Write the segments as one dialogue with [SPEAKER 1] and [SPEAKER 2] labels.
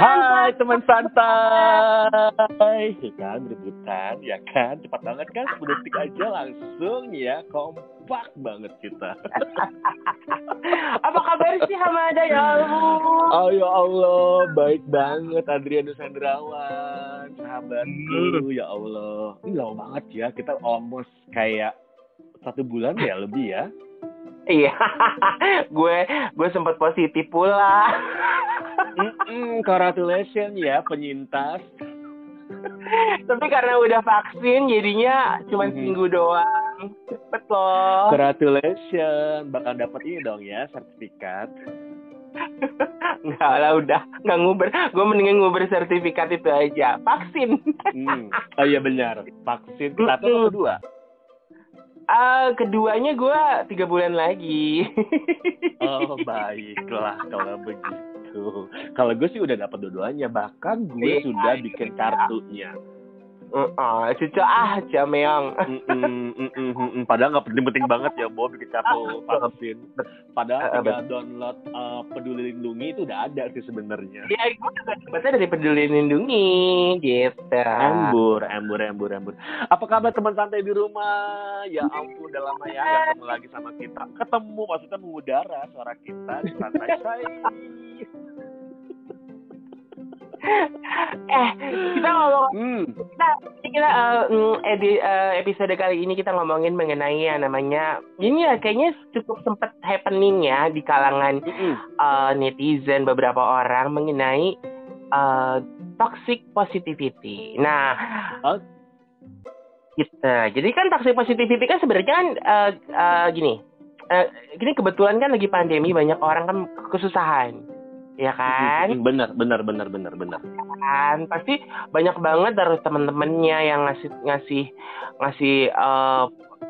[SPEAKER 1] Hai teman santai. Ya kan rebutan ya kan cepat banget kan 10 detik aja langsung ya kompak banget kita.
[SPEAKER 2] Apa kabar sih Hamada ya Allah?
[SPEAKER 1] Oh ya Allah, baik banget Adrianus Sandrawan, sahabatku ya Allah. Ini lama banget ya, kita almost kayak satu bulan ya lebih ya.
[SPEAKER 2] Iya, gue gue sempat positif pula.
[SPEAKER 1] Mm-mm, congratulations ya penyintas.
[SPEAKER 2] Tapi karena udah vaksin jadinya cuma
[SPEAKER 1] Mhm.
[SPEAKER 2] seminggu doang. Cepet loh.
[SPEAKER 1] Congratulations, bakal dapat ini dong ya sertifikat.
[SPEAKER 2] Enggak lah udah nggak nguber. Gue mendingan nguber sertifikat itu aja. Vaksin.
[SPEAKER 1] Hmm. Oh iya benar, vaksin satu atau kedua?
[SPEAKER 2] Ah, keduanya gue tiga bulan lagi.
[SPEAKER 1] Oh baiklah kalau begitu. Kalau gue sih udah dapat dua-duanya, bahkan gue
[SPEAKER 2] Iya,
[SPEAKER 1] sudah bikin kartunya.
[SPEAKER 2] Oh, cucu ah, Jameong.
[SPEAKER 1] Mm-mm, mm-mm, mm-mm. Padahal nggak penting-penting banget ya, Bob bikin kartu vaksin. Padahal
[SPEAKER 2] Ah,
[SPEAKER 1] tinggal download uh, Peduli Lindungi itu udah ada sih sebenarnya.
[SPEAKER 2] Ya, gue juga dari Peduli Lindungi, gitu.
[SPEAKER 1] Embur, embur, embur, embur. Apa kabar teman santai di rumah? Ya ampun, udah lama ya nggak ketemu lagi sama kita. Ketemu maksudnya mengudara suara kita di santai.
[SPEAKER 2] Eh, kita ngomong
[SPEAKER 1] Hmm.
[SPEAKER 2] kita kita eh, mm, edi- eh, episode kali ini kita ngomongin mengenai yang namanya ini ya kayaknya cukup sempet happening ya di kalangan
[SPEAKER 1] Mm-mm.
[SPEAKER 2] eh, netizen beberapa orang mengenai eh, toxic positivity. Nah,
[SPEAKER 1] Oh.
[SPEAKER 2] gitu. Jadi kan toxic positivity kan sebenarnya kan eh, eh, gini. Eh, gini kebetulan kan lagi pandemi banyak orang kan kesusahan. Ya kan?
[SPEAKER 1] Mm-mm. Benar, benar, benar, benar, benar.
[SPEAKER 2] kan pasti banyak banget dari temen-temennya yang ngasih ngasih ngasih eh,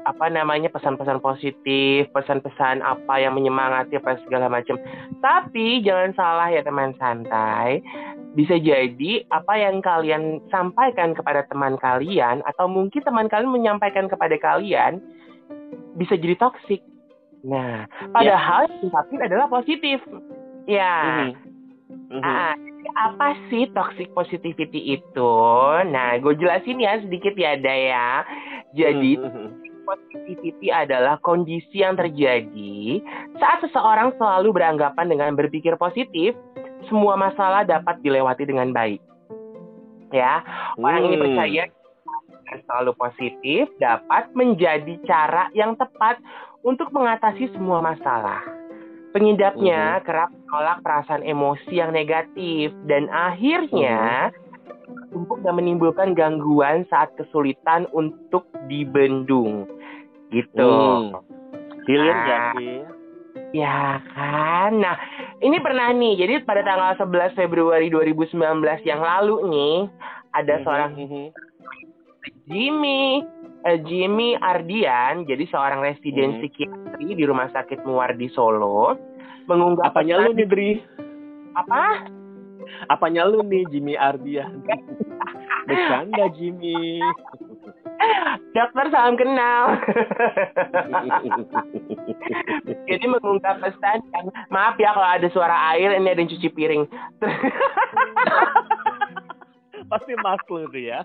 [SPEAKER 2] apa namanya pesan-pesan positif pesan-pesan apa yang menyemangati apa segala macam tapi jangan salah ya teman santai bisa jadi apa yang kalian sampaikan kepada teman kalian atau mungkin teman kalian menyampaikan kepada kalian bisa jadi toksik nah padahal yang diungkapin adalah positif ya
[SPEAKER 1] Mhm. Mhm.
[SPEAKER 2] Ah, jadi apa sih toxic positivity itu? Nah, gue jelasin ya sedikit ya, Ada ya. Jadi,
[SPEAKER 1] Mhm.
[SPEAKER 2] positivity adalah kondisi yang terjadi saat seseorang selalu beranggapan dengan berpikir positif, semua masalah dapat dilewati dengan baik. Ya, orang ini
[SPEAKER 1] Hmm.
[SPEAKER 2] percaya dengan selalu positif dapat menjadi cara yang tepat untuk mengatasi semua masalah. Pengidapnya kerap menolak perasaan emosi yang negatif dan akhirnya tumpuk dan menimbulkan gangguan saat kesulitan untuk dibendung. Gitu.
[SPEAKER 1] Hmm. Hilir
[SPEAKER 2] Ah.
[SPEAKER 1] gak sih?
[SPEAKER 2] Ya kan. Nah, ini pernah nih. Jadi pada tanggal 11 Februari 2019 yang lalu nih ada seorang
[SPEAKER 1] Mhm.
[SPEAKER 2] Jimmy eh, Jimmy Ardian, jadi seorang residen
[SPEAKER 1] Hmm.
[SPEAKER 2] Psikiatri di Rumah Sakit Muardi Solo, mengunggah
[SPEAKER 1] Apanya lu nih, Dri?
[SPEAKER 2] apa?
[SPEAKER 1] Apanya lu nih, Jimmy Ardian? Bercanda, Jimmy.
[SPEAKER 2] Dokter salam kenal. jadi mengunggah pesan yang maaf ya kalau ada suara air ini ada yang cuci piring.
[SPEAKER 1] Pasti mas lu tuh ya.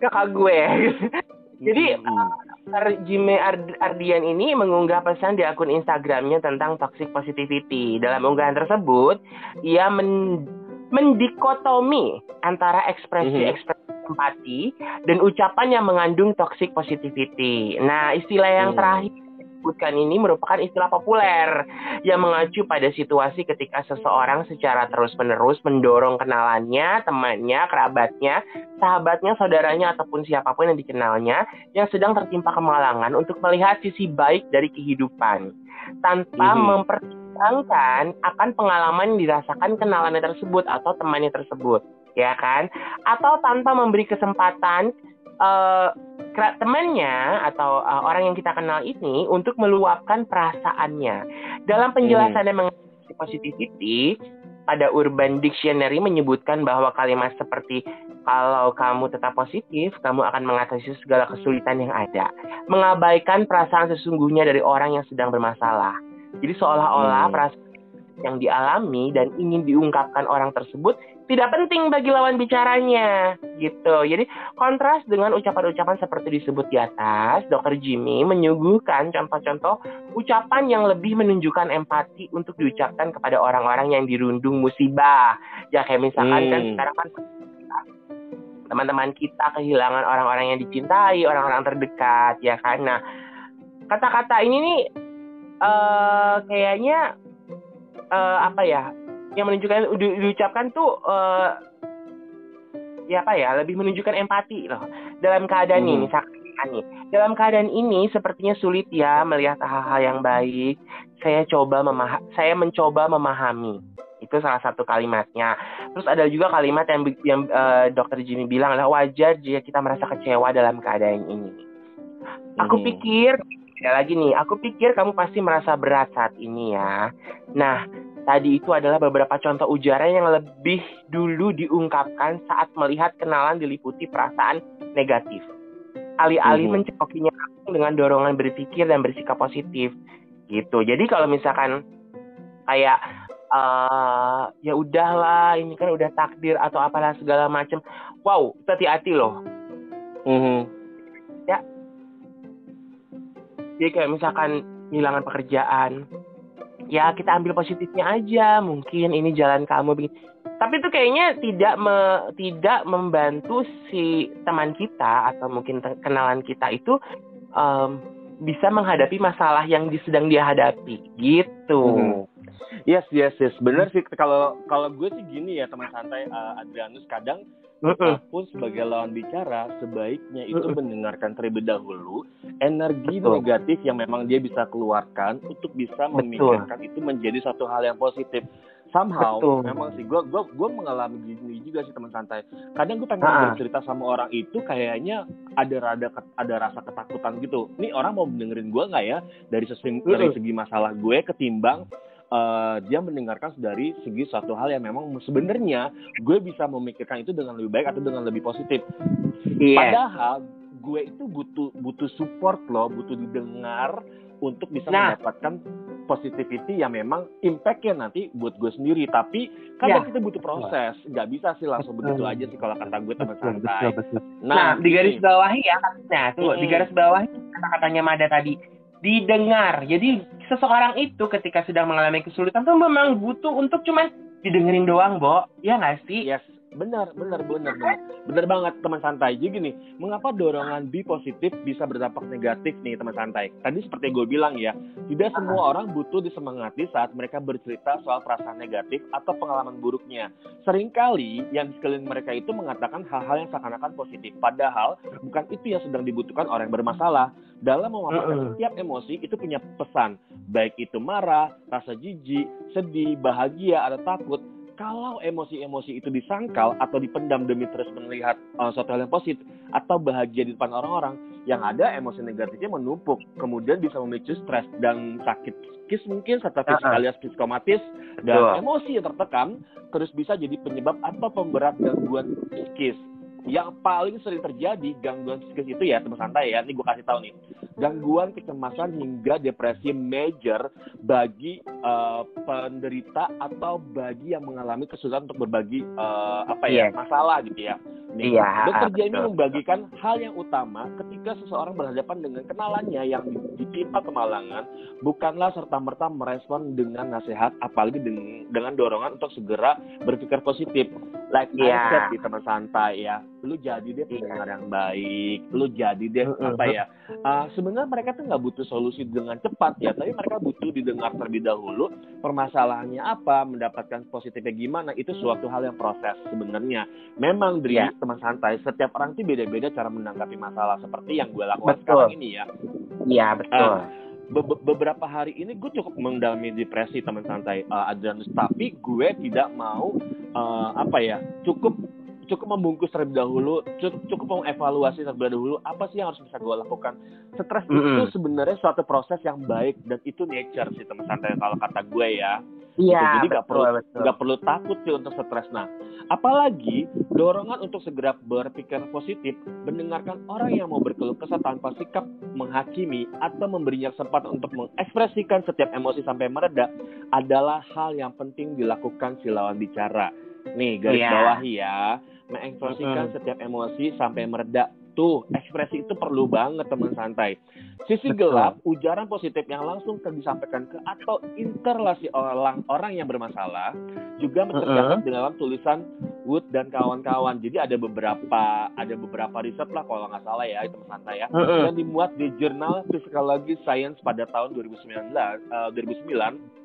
[SPEAKER 2] Kakak gue. Jadi. Jimmy Ard- Ardian ini mengunggah pesan di akun Instagramnya tentang toxic positivity. Dalam unggahan tersebut, ia men mendikotomi antara ekspresi-ekspresi empati dan ucapan yang mengandung toxic positivity. Nah, istilah yang
[SPEAKER 1] Hmm.
[SPEAKER 2] terakhir disebutkan ini merupakan istilah populer yang mengacu pada situasi ketika seseorang secara terus-menerus mendorong kenalannya, temannya, kerabatnya, sahabatnya, saudaranya, ataupun siapa pun yang dikenalnya yang sedang tertimpa kemalangan untuk melihat sisi baik dari kehidupan tanpa
[SPEAKER 1] Mhm.
[SPEAKER 2] mempertimbangkan akan pengalaman yang dirasakan kenalannya tersebut atau temannya tersebut, ya kan? Atau tanpa memberi kesempatan eh, temannya atau eh, orang yang kita kenal ini untuk meluapkan perasaannya. Dalam penjelasannya mengenai positivity, pada Urban Dictionary menyebutkan bahwa kalimat seperti kalau kamu tetap positif, kamu akan mengatasi segala kesulitan yang ada. Mengabaikan perasaan sesungguhnya dari orang yang sedang bermasalah. Jadi seolah-olah
[SPEAKER 1] Hmm.
[SPEAKER 2] perasaan yang dialami dan ingin diungkapkan orang tersebut tidak penting bagi lawan bicaranya gitu. Jadi kontras dengan ucapan-ucapan seperti disebut di atas, Dr. Jimmy menyuguhkan contoh-contoh ucapan yang lebih menunjukkan empati untuk diucapkan kepada orang-orang yang dirundung musibah. Ya kayak misalkan kan hmm. kan sekarang kan teman-teman kita kehilangan orang-orang yang dicintai, orang-orang terdekat, ya kan. Nah, kata-kata ini nih uh, kayaknya uh, apa ya yang menunjukkan di, diucapkan tuh uh, ya apa ya lebih menunjukkan empati loh. Dalam keadaan hmm. ini misalkan nih dalam keadaan ini sepertinya sulit ya melihat hal-hal yang baik. Saya coba memah saya mencoba memahami. Itu salah satu kalimatnya. Terus ada juga kalimat yang yang uh, dokter Jimmy bilang adalah wajar jika kita merasa kecewa dalam keadaan ini. Aku hmm. pikir ada lagi nih, aku pikir kamu pasti merasa berat saat ini ya. Nah, tadi itu adalah beberapa contoh ujaran yang lebih dulu diungkapkan saat melihat kenalan diliputi perasaan negatif. Alih-alih hmm. mencekokinya dengan dorongan berpikir dan bersikap positif. Gitu. Jadi kalau misalkan kayak uh, ya udahlah ini kan udah takdir atau apalah segala macam. Wow, hati-hati loh. Mm -hmm. Ya, jadi kayak misalkan kehilangan pekerjaan ya kita ambil positifnya aja mungkin ini jalan kamu begini tapi itu kayaknya tidak me, tidak membantu si teman kita atau mungkin kenalan kita itu um, bisa menghadapi masalah yang sedang dia hadapi gitu. Hmm.
[SPEAKER 1] Yes, yes, yes. Benar sih. Kalau kalau gue sih gini ya teman santai uh, Adrianus kadang pun sebagai lawan bicara sebaiknya itu mendengarkan terlebih dahulu energi Betul. negatif yang memang dia bisa keluarkan untuk bisa memikirkan itu menjadi satu hal yang positif. Somehow Betul. memang sih gue gue gue mengalami gini juga sih teman santai. Kadang gue pengen nah. bercerita sama orang itu kayaknya ada rada ada rasa ketakutan gitu. Nih orang mau dengerin gue nggak ya? Dari segi dari segi masalah gue ketimbang uh, dia mendengarkan dari segi suatu hal yang memang sebenarnya gue bisa memikirkan itu dengan lebih baik atau dengan lebih positif. Yeah. Padahal gue itu butuh butuh support loh, butuh didengar untuk bisa nah. mendapatkan positivity yang memang impactnya nanti buat gue sendiri. Tapi kadang ya. kita butuh proses, nggak bisa sih langsung betul. begitu aja sih kalau kata gue teman santai.
[SPEAKER 2] Betul, betul. Nah, nah, di garis bawahi ya, nah tuh hmm. di garis bawahi kata-katanya Mada tadi didengar. Jadi seseorang itu ketika sedang mengalami kesulitan tuh memang butuh untuk cuman didengerin doang, Bo. Ya nggak sih?
[SPEAKER 1] Yes, benar, benar, benar, benar. Benar banget teman santai. Jadi gini, mengapa dorongan bi positif bisa berdampak negatif nih teman santai? Tadi seperti gue bilang ya, tidak semua orang butuh disemangati saat mereka bercerita soal perasaan negatif atau pengalaman buruknya. Seringkali yang di sekeliling mereka itu mengatakan hal-hal yang seakan-akan positif, padahal bukan itu yang sedang dibutuhkan orang yang bermasalah. Dalam memaparkan setiap emosi itu punya pesan, baik itu marah, rasa jijik, sedih, bahagia, atau takut kalau emosi-emosi itu disangkal atau dipendam demi terus melihat uh, suatu hal yang positif atau bahagia di depan orang-orang, yang ada emosi negatifnya menumpuk, kemudian bisa memicu stres dan sakit psikis mungkin serta fisik alias psikomatis dan emosi yang tertekan terus bisa jadi penyebab atau pemberat gangguan psikis yang paling sering terjadi gangguan psikis itu ya teman santai ya ini gue kasih tahu nih gangguan kecemasan hingga depresi major bagi uh, penderita atau bagi yang mengalami kesulitan untuk berbagi uh, apa ya yeah. masalah gitu ya Nih, iya, dokter Jamie membagikan hal yang utama ketika seseorang berhadapan dengan kenalannya yang ditimpa kemalangan, bukanlah serta-merta merespon dengan nasihat, apalagi dengan, dengan dorongan untuk segera berpikir positif. Like yeah. I said di teman santai ya, lu jadi deh iya. pendengar yang baik, lu jadi deh apa ya. Uh, Sebenarnya mereka tuh nggak butuh solusi dengan cepat ya, tapi mereka butuh didengar terlebih dahulu permasalahannya apa, mendapatkan positifnya gimana, itu suatu hal yang proses sebenarnya. Memang dari yeah teman santai. Setiap orang itu beda-beda cara menanggapi masalah seperti yang gue lakukan betul. sekarang ini ya.
[SPEAKER 2] Iya betul. Uh,
[SPEAKER 1] be beberapa hari ini gue cukup mendalami depresi teman santai. Uh, Adrianus tapi gue tidak mau uh, apa ya cukup cukup membungkus terlebih dahulu cukup, cukup mengevaluasi terlebih dahulu apa sih yang harus bisa gue lakukan. Stres mm -hmm. itu sebenarnya suatu proses yang baik dan itu nature sih teman santai kalau kata gue ya Gitu. Iya. Jadi nggak perlu nggak perlu takut sih untuk stres. Nah, apalagi dorongan untuk segera berpikir positif, mendengarkan orang yang mau berkeluh kesah tanpa sikap menghakimi atau memberinya kesempatan untuk mengekspresikan setiap emosi sampai mereda adalah hal yang penting dilakukan si lawan bicara. Nih garis yeah. bawahi ya, mengekspresikan mm -hmm. setiap emosi sampai mereda Tuh, ekspresi itu perlu banget teman santai. Sisi gelap, ujaran positif yang langsung disampaikan ke atau interlasi orang orang yang bermasalah juga tercatat uh -uh. dalam tulisan Wood dan kawan-kawan. Jadi ada beberapa ada beberapa riset lah kalau nggak salah ya teman santai ya uh -uh. yang dimuat di jurnal Psikologi Science pada tahun 2019 uh, 2009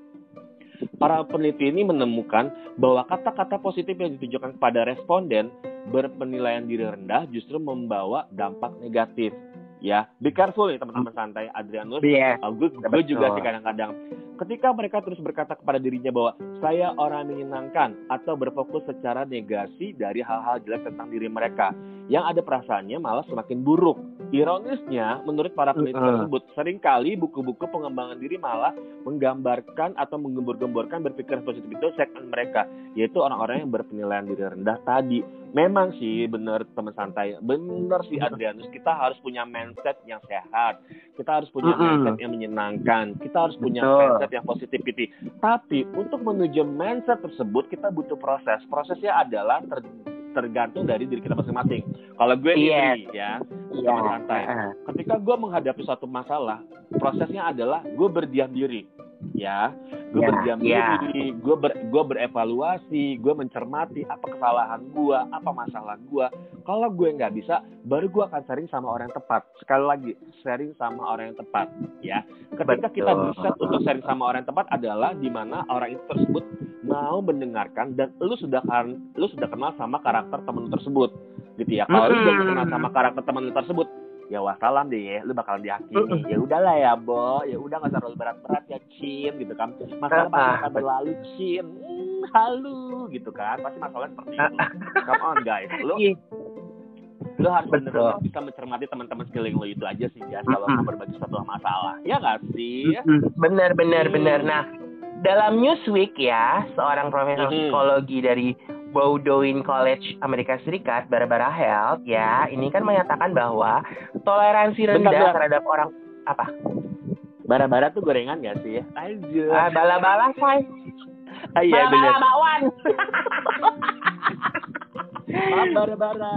[SPEAKER 1] para peneliti ini menemukan bahwa kata-kata positif yang ditujukan kepada responden berpenilaian diri rendah justru membawa dampak negatif. Ya be careful nih teman-teman santai Adrianus
[SPEAKER 2] yeah,
[SPEAKER 1] uh, gue, gue juga sih kadang-kadang. Ketika mereka terus berkata kepada dirinya bahwa saya orang menyenangkan atau berfokus secara negasi dari hal-hal jelek tentang diri mereka yang ada perasaannya malah semakin buruk. Ironisnya menurut para peneliti uh. tersebut sering kali buku-buku pengembangan diri malah menggambarkan atau menggembur-gemborkan berpikir positif itu segmen mereka yaitu orang-orang yang berpenilaian diri rendah tadi. Memang sih benar teman santai. Benar sih Adrianus. Kita harus punya mindset yang sehat. Kita harus punya mindset yang menyenangkan. Kita harus punya Betul. mindset yang positivity. Tapi untuk menuju mindset tersebut kita butuh proses. Prosesnya adalah ter tergantung dari diri kita masing-masing. Kalau gue
[SPEAKER 2] yes.
[SPEAKER 1] ini ya, yeah. teman santai. Ketika gue menghadapi suatu masalah, prosesnya adalah gue berdiam diri ya gue yeah, berdiam yeah. diri gue ber, gue berevaluasi gue mencermati apa kesalahan gue apa masalah gue kalau gue nggak bisa baru gue akan sharing sama orang yang tepat sekali lagi sharing sama orang yang tepat ya ketika Betul. kita bisa untuk sharing sama orang yang tepat adalah di mana orang itu tersebut mau mendengarkan dan lu sudah kan lu sudah kenal sama karakter temen tersebut gitu ya kalau mm -hmm. lu sudah kenal sama karakter temen tersebut ya wassalam deh ya lu bakalan dihakimi. Ya udahlah ya bo. Ya udah nggak terlalu berat-berat ya cin gitu kan. Masalah akan berlalu cin hmm, halu gitu kan. Pasti masalahnya seperti itu. Come on guys. Lu iya. lu harus benar-benar bisa mencermati teman-teman sekeliling lu itu aja sih ya kalau mau berbagi suatu masalah. Ya nggak sih?
[SPEAKER 2] Benar benar benar nah dalam Newsweek ya seorang profesor psikologi dari Bowdoin College Amerika Serikat, Barbara Health, ya, ini kan menyatakan bahwa toleransi rendah Bentar, terhadap orang apa?
[SPEAKER 1] Bara-bara tuh gorengan gak sih ya? Aja.
[SPEAKER 2] Ah, bala-bala, say.
[SPEAKER 1] Ah, iya,
[SPEAKER 2] bala-bala bakwan.
[SPEAKER 1] Maaf, bara-bara.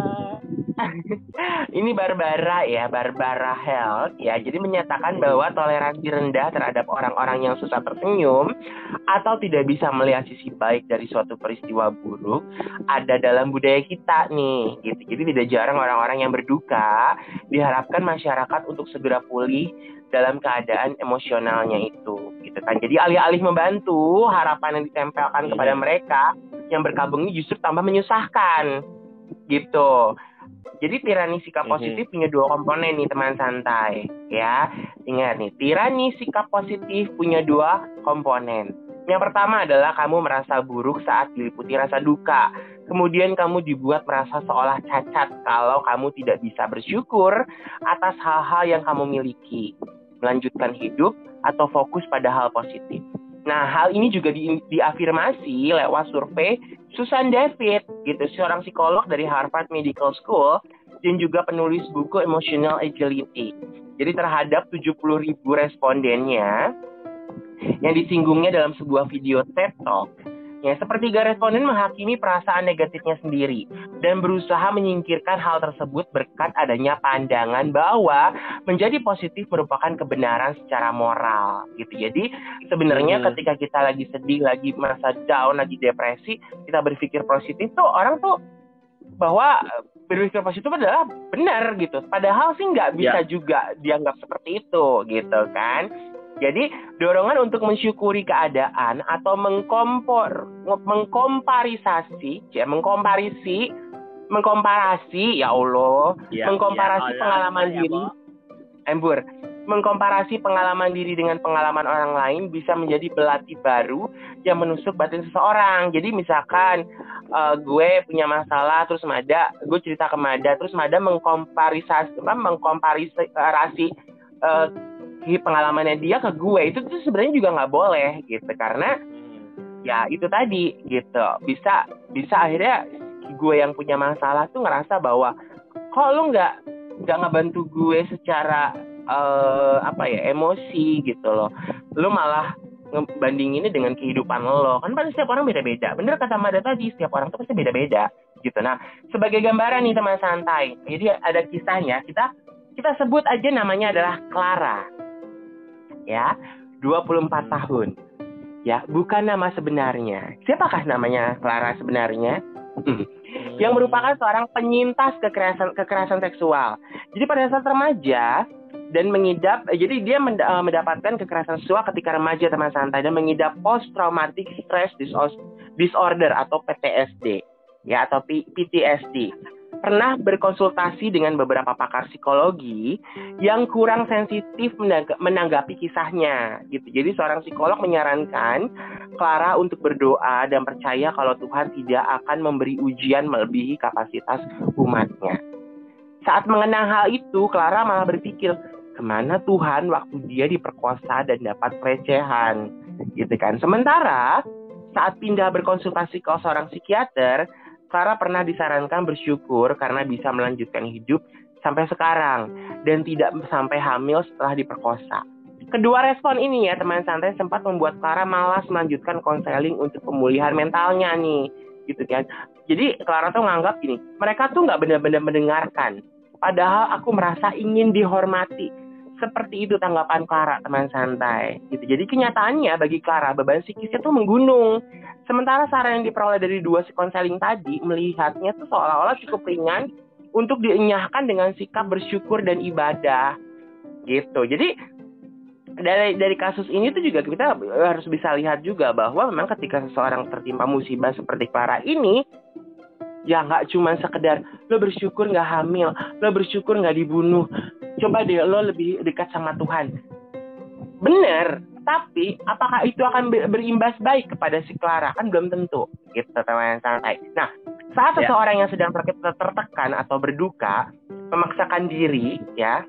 [SPEAKER 2] Ini Barbara ya, Barbara Health ya. Jadi menyatakan bahwa toleransi rendah terhadap orang-orang yang susah tersenyum atau tidak bisa melihat sisi baik dari suatu peristiwa buruk ada dalam budaya kita nih gitu. Jadi tidak jarang orang-orang yang berduka diharapkan masyarakat untuk segera pulih dalam keadaan emosionalnya itu gitu kan. Jadi alih-alih membantu, harapan yang ditempelkan kepada iya. mereka yang berkabung ini justru tambah menyusahkan gitu. Jadi tirani sikap mhm. positif punya dua komponen nih teman santai ya. Ingat nih, tirani sikap positif punya dua komponen. Yang pertama adalah kamu merasa buruk saat diliputi rasa duka. Kemudian kamu dibuat merasa seolah cacat kalau kamu tidak bisa bersyukur atas hal-hal yang kamu miliki. Melanjutkan hidup atau fokus pada hal positif. Nah, hal ini juga di, diafirmasi lewat survei Susan David, gitu, seorang psikolog dari Harvard Medical School dan juga penulis buku Emotional Agility. Jadi terhadap 70 ribu respondennya yang disinggungnya dalam sebuah video TED Talk, Ya, sepertiga responden menghakimi perasaan negatifnya sendiri dan berusaha menyingkirkan hal tersebut berkat adanya pandangan bahwa menjadi positif merupakan kebenaran secara moral gitu. Jadi sebenarnya hmm. ketika kita lagi sedih, lagi merasa down, lagi depresi, kita berpikir positif tuh orang tuh bahwa berpikir positif adalah benar gitu. Padahal sih nggak bisa ya. juga dianggap seperti itu gitu kan. Jadi dorongan untuk mensyukuri keadaan atau mengkompor mengkomparisasi, ya mengkomparisi, mengkomparasi ya Allah, ya, mengkomparasi ya, pengalaman ya, diri. Embur, mengkomparasi pengalaman diri dengan pengalaman orang lain bisa menjadi belati baru yang menusuk batin seseorang. Jadi misalkan uh, gue punya masalah terus Mada, gue cerita ke Mada terus Mada mengkomparisasi mengkomparisi uh, pengalamannya dia ke gue itu tuh sebenarnya juga nggak boleh gitu. Karena ya itu tadi gitu. Bisa bisa akhirnya gue yang punya masalah tuh ngerasa bahwa kok lu nggak nggak ngebantu gue secara uh, apa ya emosi gitu loh. Lu malah ngebanding ini dengan kehidupan lo. Kan pasti setiap orang beda-beda. Bener kata Mada tadi setiap orang tuh pasti beda-beda gitu. Nah sebagai gambaran nih teman santai. Jadi ada kisahnya kita kita sebut aja namanya adalah Clara ya 24 tahun. Ya bukan nama sebenarnya. Siapakah namanya Clara sebenarnya? Yang merupakan seorang penyintas kekerasan kekerasan seksual. Jadi pada saat remaja dan mengidap eh, jadi dia eh, mendapatkan kekerasan seksual ketika remaja teman santai dan mengidap post traumatic stress disorder atau PTSD ya atau PTSD pernah berkonsultasi dengan beberapa pakar psikologi yang kurang sensitif menanggapi kisahnya gitu. Jadi seorang psikolog menyarankan Clara untuk berdoa dan percaya kalau Tuhan tidak akan memberi ujian melebihi kapasitas umatnya. Saat mengenang hal itu, Clara malah berpikir, ke mana Tuhan waktu dia diperkosa dan dapat pelecehan gitu kan sementara saat pindah berkonsultasi ke seorang psikiater Clara pernah disarankan bersyukur karena bisa melanjutkan hidup sampai sekarang dan tidak sampai hamil setelah diperkosa. Kedua respon ini ya teman santai sempat membuat Clara malas melanjutkan konseling untuk pemulihan mentalnya nih gitu kan. Jadi Clara tuh nganggap gini, mereka tuh nggak benar-benar mendengarkan. Padahal aku merasa ingin dihormati seperti itu tanggapan Clara teman santai gitu. Jadi kenyataannya bagi Clara beban psikisnya tuh menggunung. Sementara saran yang diperoleh dari dua si konseling tadi melihatnya tuh seolah-olah cukup ringan untuk dienyahkan dengan sikap bersyukur dan ibadah gitu. Jadi dari dari kasus ini tuh juga kita harus bisa lihat juga bahwa memang ketika seseorang tertimpa musibah seperti Clara ini ya nggak cuma sekedar lo bersyukur nggak hamil lo bersyukur nggak dibunuh. Coba deh lo lebih dekat sama Tuhan. Bener tapi apakah itu akan berimbas baik kepada si Clara? Kan belum tentu gitu teman santai. Nah saat ya. seseorang yang sedang tertekan atau berduka memaksakan diri ya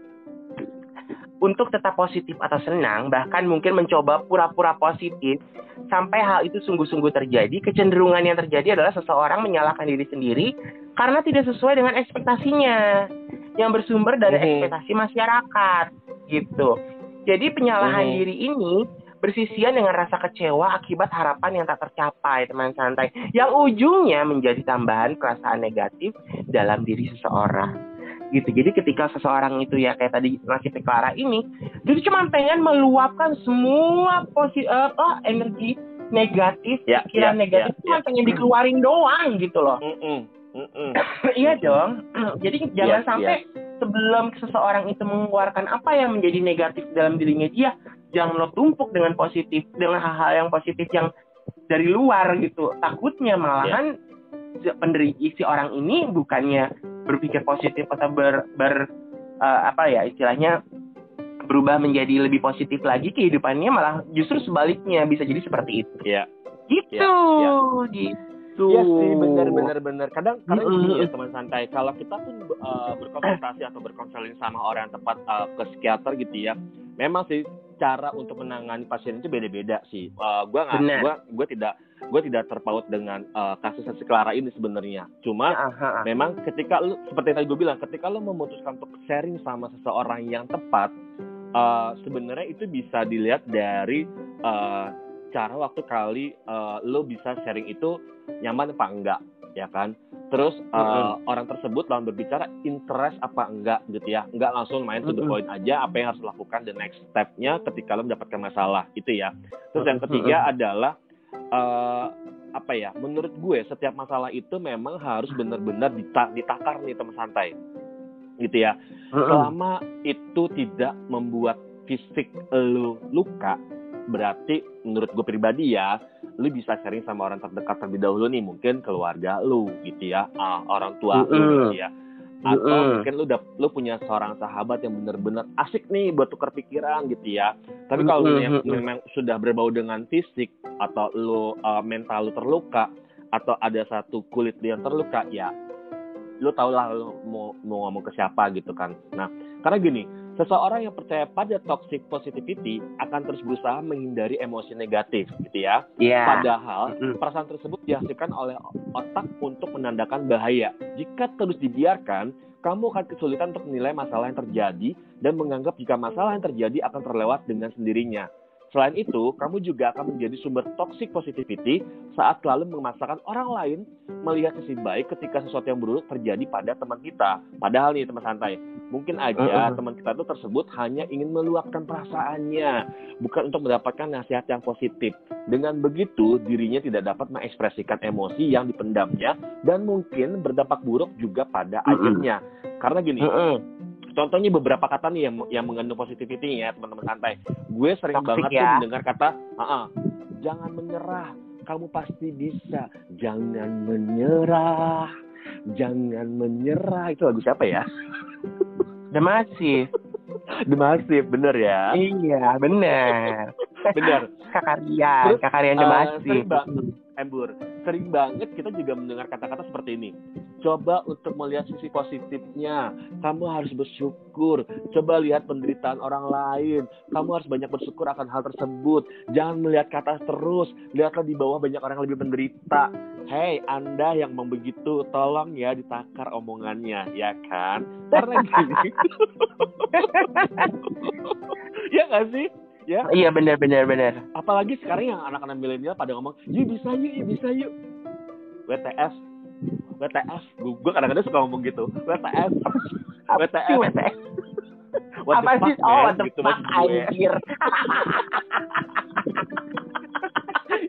[SPEAKER 2] untuk tetap positif atau senang, bahkan mungkin mencoba pura-pura positif, sampai hal itu sungguh-sungguh terjadi, kecenderungan yang terjadi adalah seseorang menyalahkan diri sendiri karena tidak sesuai dengan ekspektasinya, yang bersumber dari mm -hmm. ekspektasi masyarakat, gitu. Jadi penyalahan mm -hmm. diri ini bersisian dengan rasa kecewa akibat harapan yang tak tercapai, teman santai, yang ujungnya menjadi tambahan perasaan negatif dalam diri seseorang gitu. Jadi ketika seseorang itu ya kayak tadi nasib Clara ini, dia cuma pengen meluapkan semua posi apa energi negatif, ya, pikiran ya, negatif ya, cuma ya. pengen dikeluarin doang gitu loh. Mm -mm. Mm -mm. iya dong. Jadi jangan ya, sampai ya. sebelum seseorang itu mengeluarkan apa yang menjadi negatif dalam dirinya dia, jangan lo tumpuk dengan positif, dengan hal-hal yang positif yang dari luar gitu. Takutnya malahan ya. Penderita si orang ini bukannya berpikir positif atau ber, ber uh, apa ya istilahnya berubah menjadi lebih positif lagi kehidupannya malah justru sebaliknya bisa jadi seperti itu.
[SPEAKER 1] ya
[SPEAKER 2] Gitu. Ya, ya. Gitu.
[SPEAKER 1] Iya sih benar benar benar. Kadang kadang mm -hmm. gini ya teman santai. Kalau kita pun uh, berkonsultasi atau berkonseling sama orang yang tepat uh, ke psikiater gitu ya. Memang sih cara untuk menangani pasien itu beda-beda sih. Uh, gua nggak, gua gua tidak gue tidak terpaut dengan uh, kasus si Clara ini sebenarnya. Cuma ya, memang ketika lu seperti yang tadi gue bilang, ketika lu memutuskan untuk sharing sama seseorang yang tepat, uh, sebenarnya itu bisa dilihat dari uh, cara waktu kali uh, lu bisa sharing itu nyaman apa enggak, ya kan? Terus uh, mm-hmm. orang tersebut lawan berbicara interest apa enggak gitu ya, enggak langsung main to the point aja apa yang harus dilakukan the next stepnya ketika lo mendapatkan masalah itu ya. Terus yang ketiga adalah uh, apa ya menurut gue setiap masalah itu memang harus benar-benar ditakar nih teman santai. Gitu ya. Selama itu tidak membuat fisik lu luka berarti menurut gue pribadi ya lu bisa sharing sama orang terdekat terlebih dahulu nih mungkin keluarga lu gitu ya uh, orang tua lu gitu ya atau mm. mungkin lu udah lu punya seorang sahabat yang benar-benar asik nih buat tukar pikiran gitu ya tapi kalau mm. yang memang sudah berbau dengan fisik atau lu uh, mental lu terluka atau ada satu kulit yang terluka ya lu tau lah lu mau mau ngomong ke siapa gitu kan nah karena gini Seseorang yang percaya pada toxic positivity akan terus berusaha menghindari emosi negatif, gitu ya.
[SPEAKER 2] Iya.
[SPEAKER 1] Padahal perasaan tersebut dihasilkan oleh otak untuk menandakan bahaya. Jika terus dibiarkan, kamu akan kesulitan untuk menilai masalah yang terjadi dan menganggap jika masalah yang terjadi akan terlewat dengan sendirinya. Selain itu, kamu juga akan menjadi sumber toxic positivity saat selalu memaksakan orang lain melihat sisi baik ketika sesuatu yang buruk terjadi pada teman kita. Padahal nih teman santai, mungkin aja
[SPEAKER 2] Mm-mm.
[SPEAKER 1] teman kita itu tersebut hanya ingin meluapkan perasaannya, bukan untuk mendapatkan nasihat yang positif. Dengan begitu, dirinya tidak dapat mengekspresikan emosi yang dipendamnya dan mungkin berdampak buruk juga pada
[SPEAKER 2] Mm-mm.
[SPEAKER 1] akhirnya. Karena gini,
[SPEAKER 2] Mm-mm.
[SPEAKER 1] Contohnya beberapa kata nih yang yang mengandung positivity ya teman-teman santai. Gue sering
[SPEAKER 2] Toxic
[SPEAKER 1] banget
[SPEAKER 2] ya.
[SPEAKER 1] tuh mendengar kata, "Ah, ah, jangan menyerah, kamu pasti bisa. Jangan menyerah, jangan menyerah." Itu lagu siapa ya?
[SPEAKER 2] The Massive.
[SPEAKER 1] The Massive, bener ya?
[SPEAKER 2] Iya, benar.
[SPEAKER 1] Bener.
[SPEAKER 2] Kakarian,
[SPEAKER 1] Terus,
[SPEAKER 2] kakarian The
[SPEAKER 1] eh,
[SPEAKER 2] Massive.
[SPEAKER 1] ba- Embur, sering banget kita juga mendengar kata-kata seperti ini. Coba untuk melihat sisi positifnya. Kamu harus bersyukur. Coba lihat penderitaan orang lain. Kamu harus banyak bersyukur akan hal tersebut. Jangan melihat ke atas terus. Lihatlah di bawah banyak orang yang lebih menderita. Hei, Anda yang ngomong begitu, tolong ya ditakar omongannya, ya kan? Karena gini. ya nggak sih? Ya,
[SPEAKER 2] Iya benar benar benar.
[SPEAKER 1] apalagi sekarang yang anak-anak milenial pada ngomong yuk bisa yuk yuk bisa yuk. WTF WTF gue kadang-kadang suka ngomong gitu. WTF WTF
[SPEAKER 2] WTF.
[SPEAKER 1] what
[SPEAKER 2] Apa sih? Oh, what the
[SPEAKER 1] gitu
[SPEAKER 2] fuck, anjir.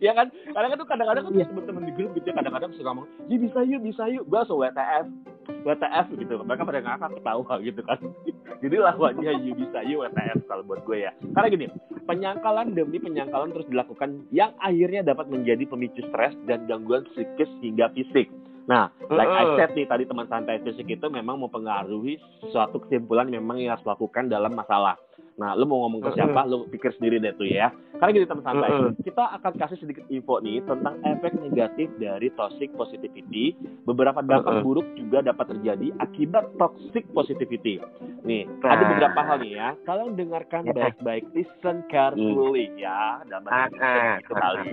[SPEAKER 1] ya kan? Kadang-kadang tuh kadang-kadang kan
[SPEAKER 2] Iya.
[SPEAKER 1] temen-temen di grup gitu ya. Kadang-kadang suka ngomong yuk bisa yuk bisa yuk. Gue langsung WTF WTF gitu. Mereka pada ngakak ketawa gitu kan jadi lawannya yuk bisa yuk WTF kalau buat gue ya. Karena gini penyangkalan demi penyangkalan terus dilakukan yang akhirnya dapat menjadi pemicu stres dan gangguan psikis hingga fisik. Nah, like I said nih tadi teman santai fisik itu memang mempengaruhi suatu kesimpulan memang yang harus lakukan dalam masalah. Nah, lu mau ngomong ke siapa, lu pikir sendiri deh tuh ya. Karena gini teman santai, kita akan kasih sedikit info nih tentang efek negatif dari toxic positivity. Beberapa dampak buruk juga dapat terjadi akibat toxic positivity. Nih,
[SPEAKER 2] Nah.
[SPEAKER 1] ada beberapa hal nih ya. Kalian dengarkan baik-baik, listen carefully ya. Dalam bahasa
[SPEAKER 2] Ah, ah,
[SPEAKER 1] Indonesia gitu kali.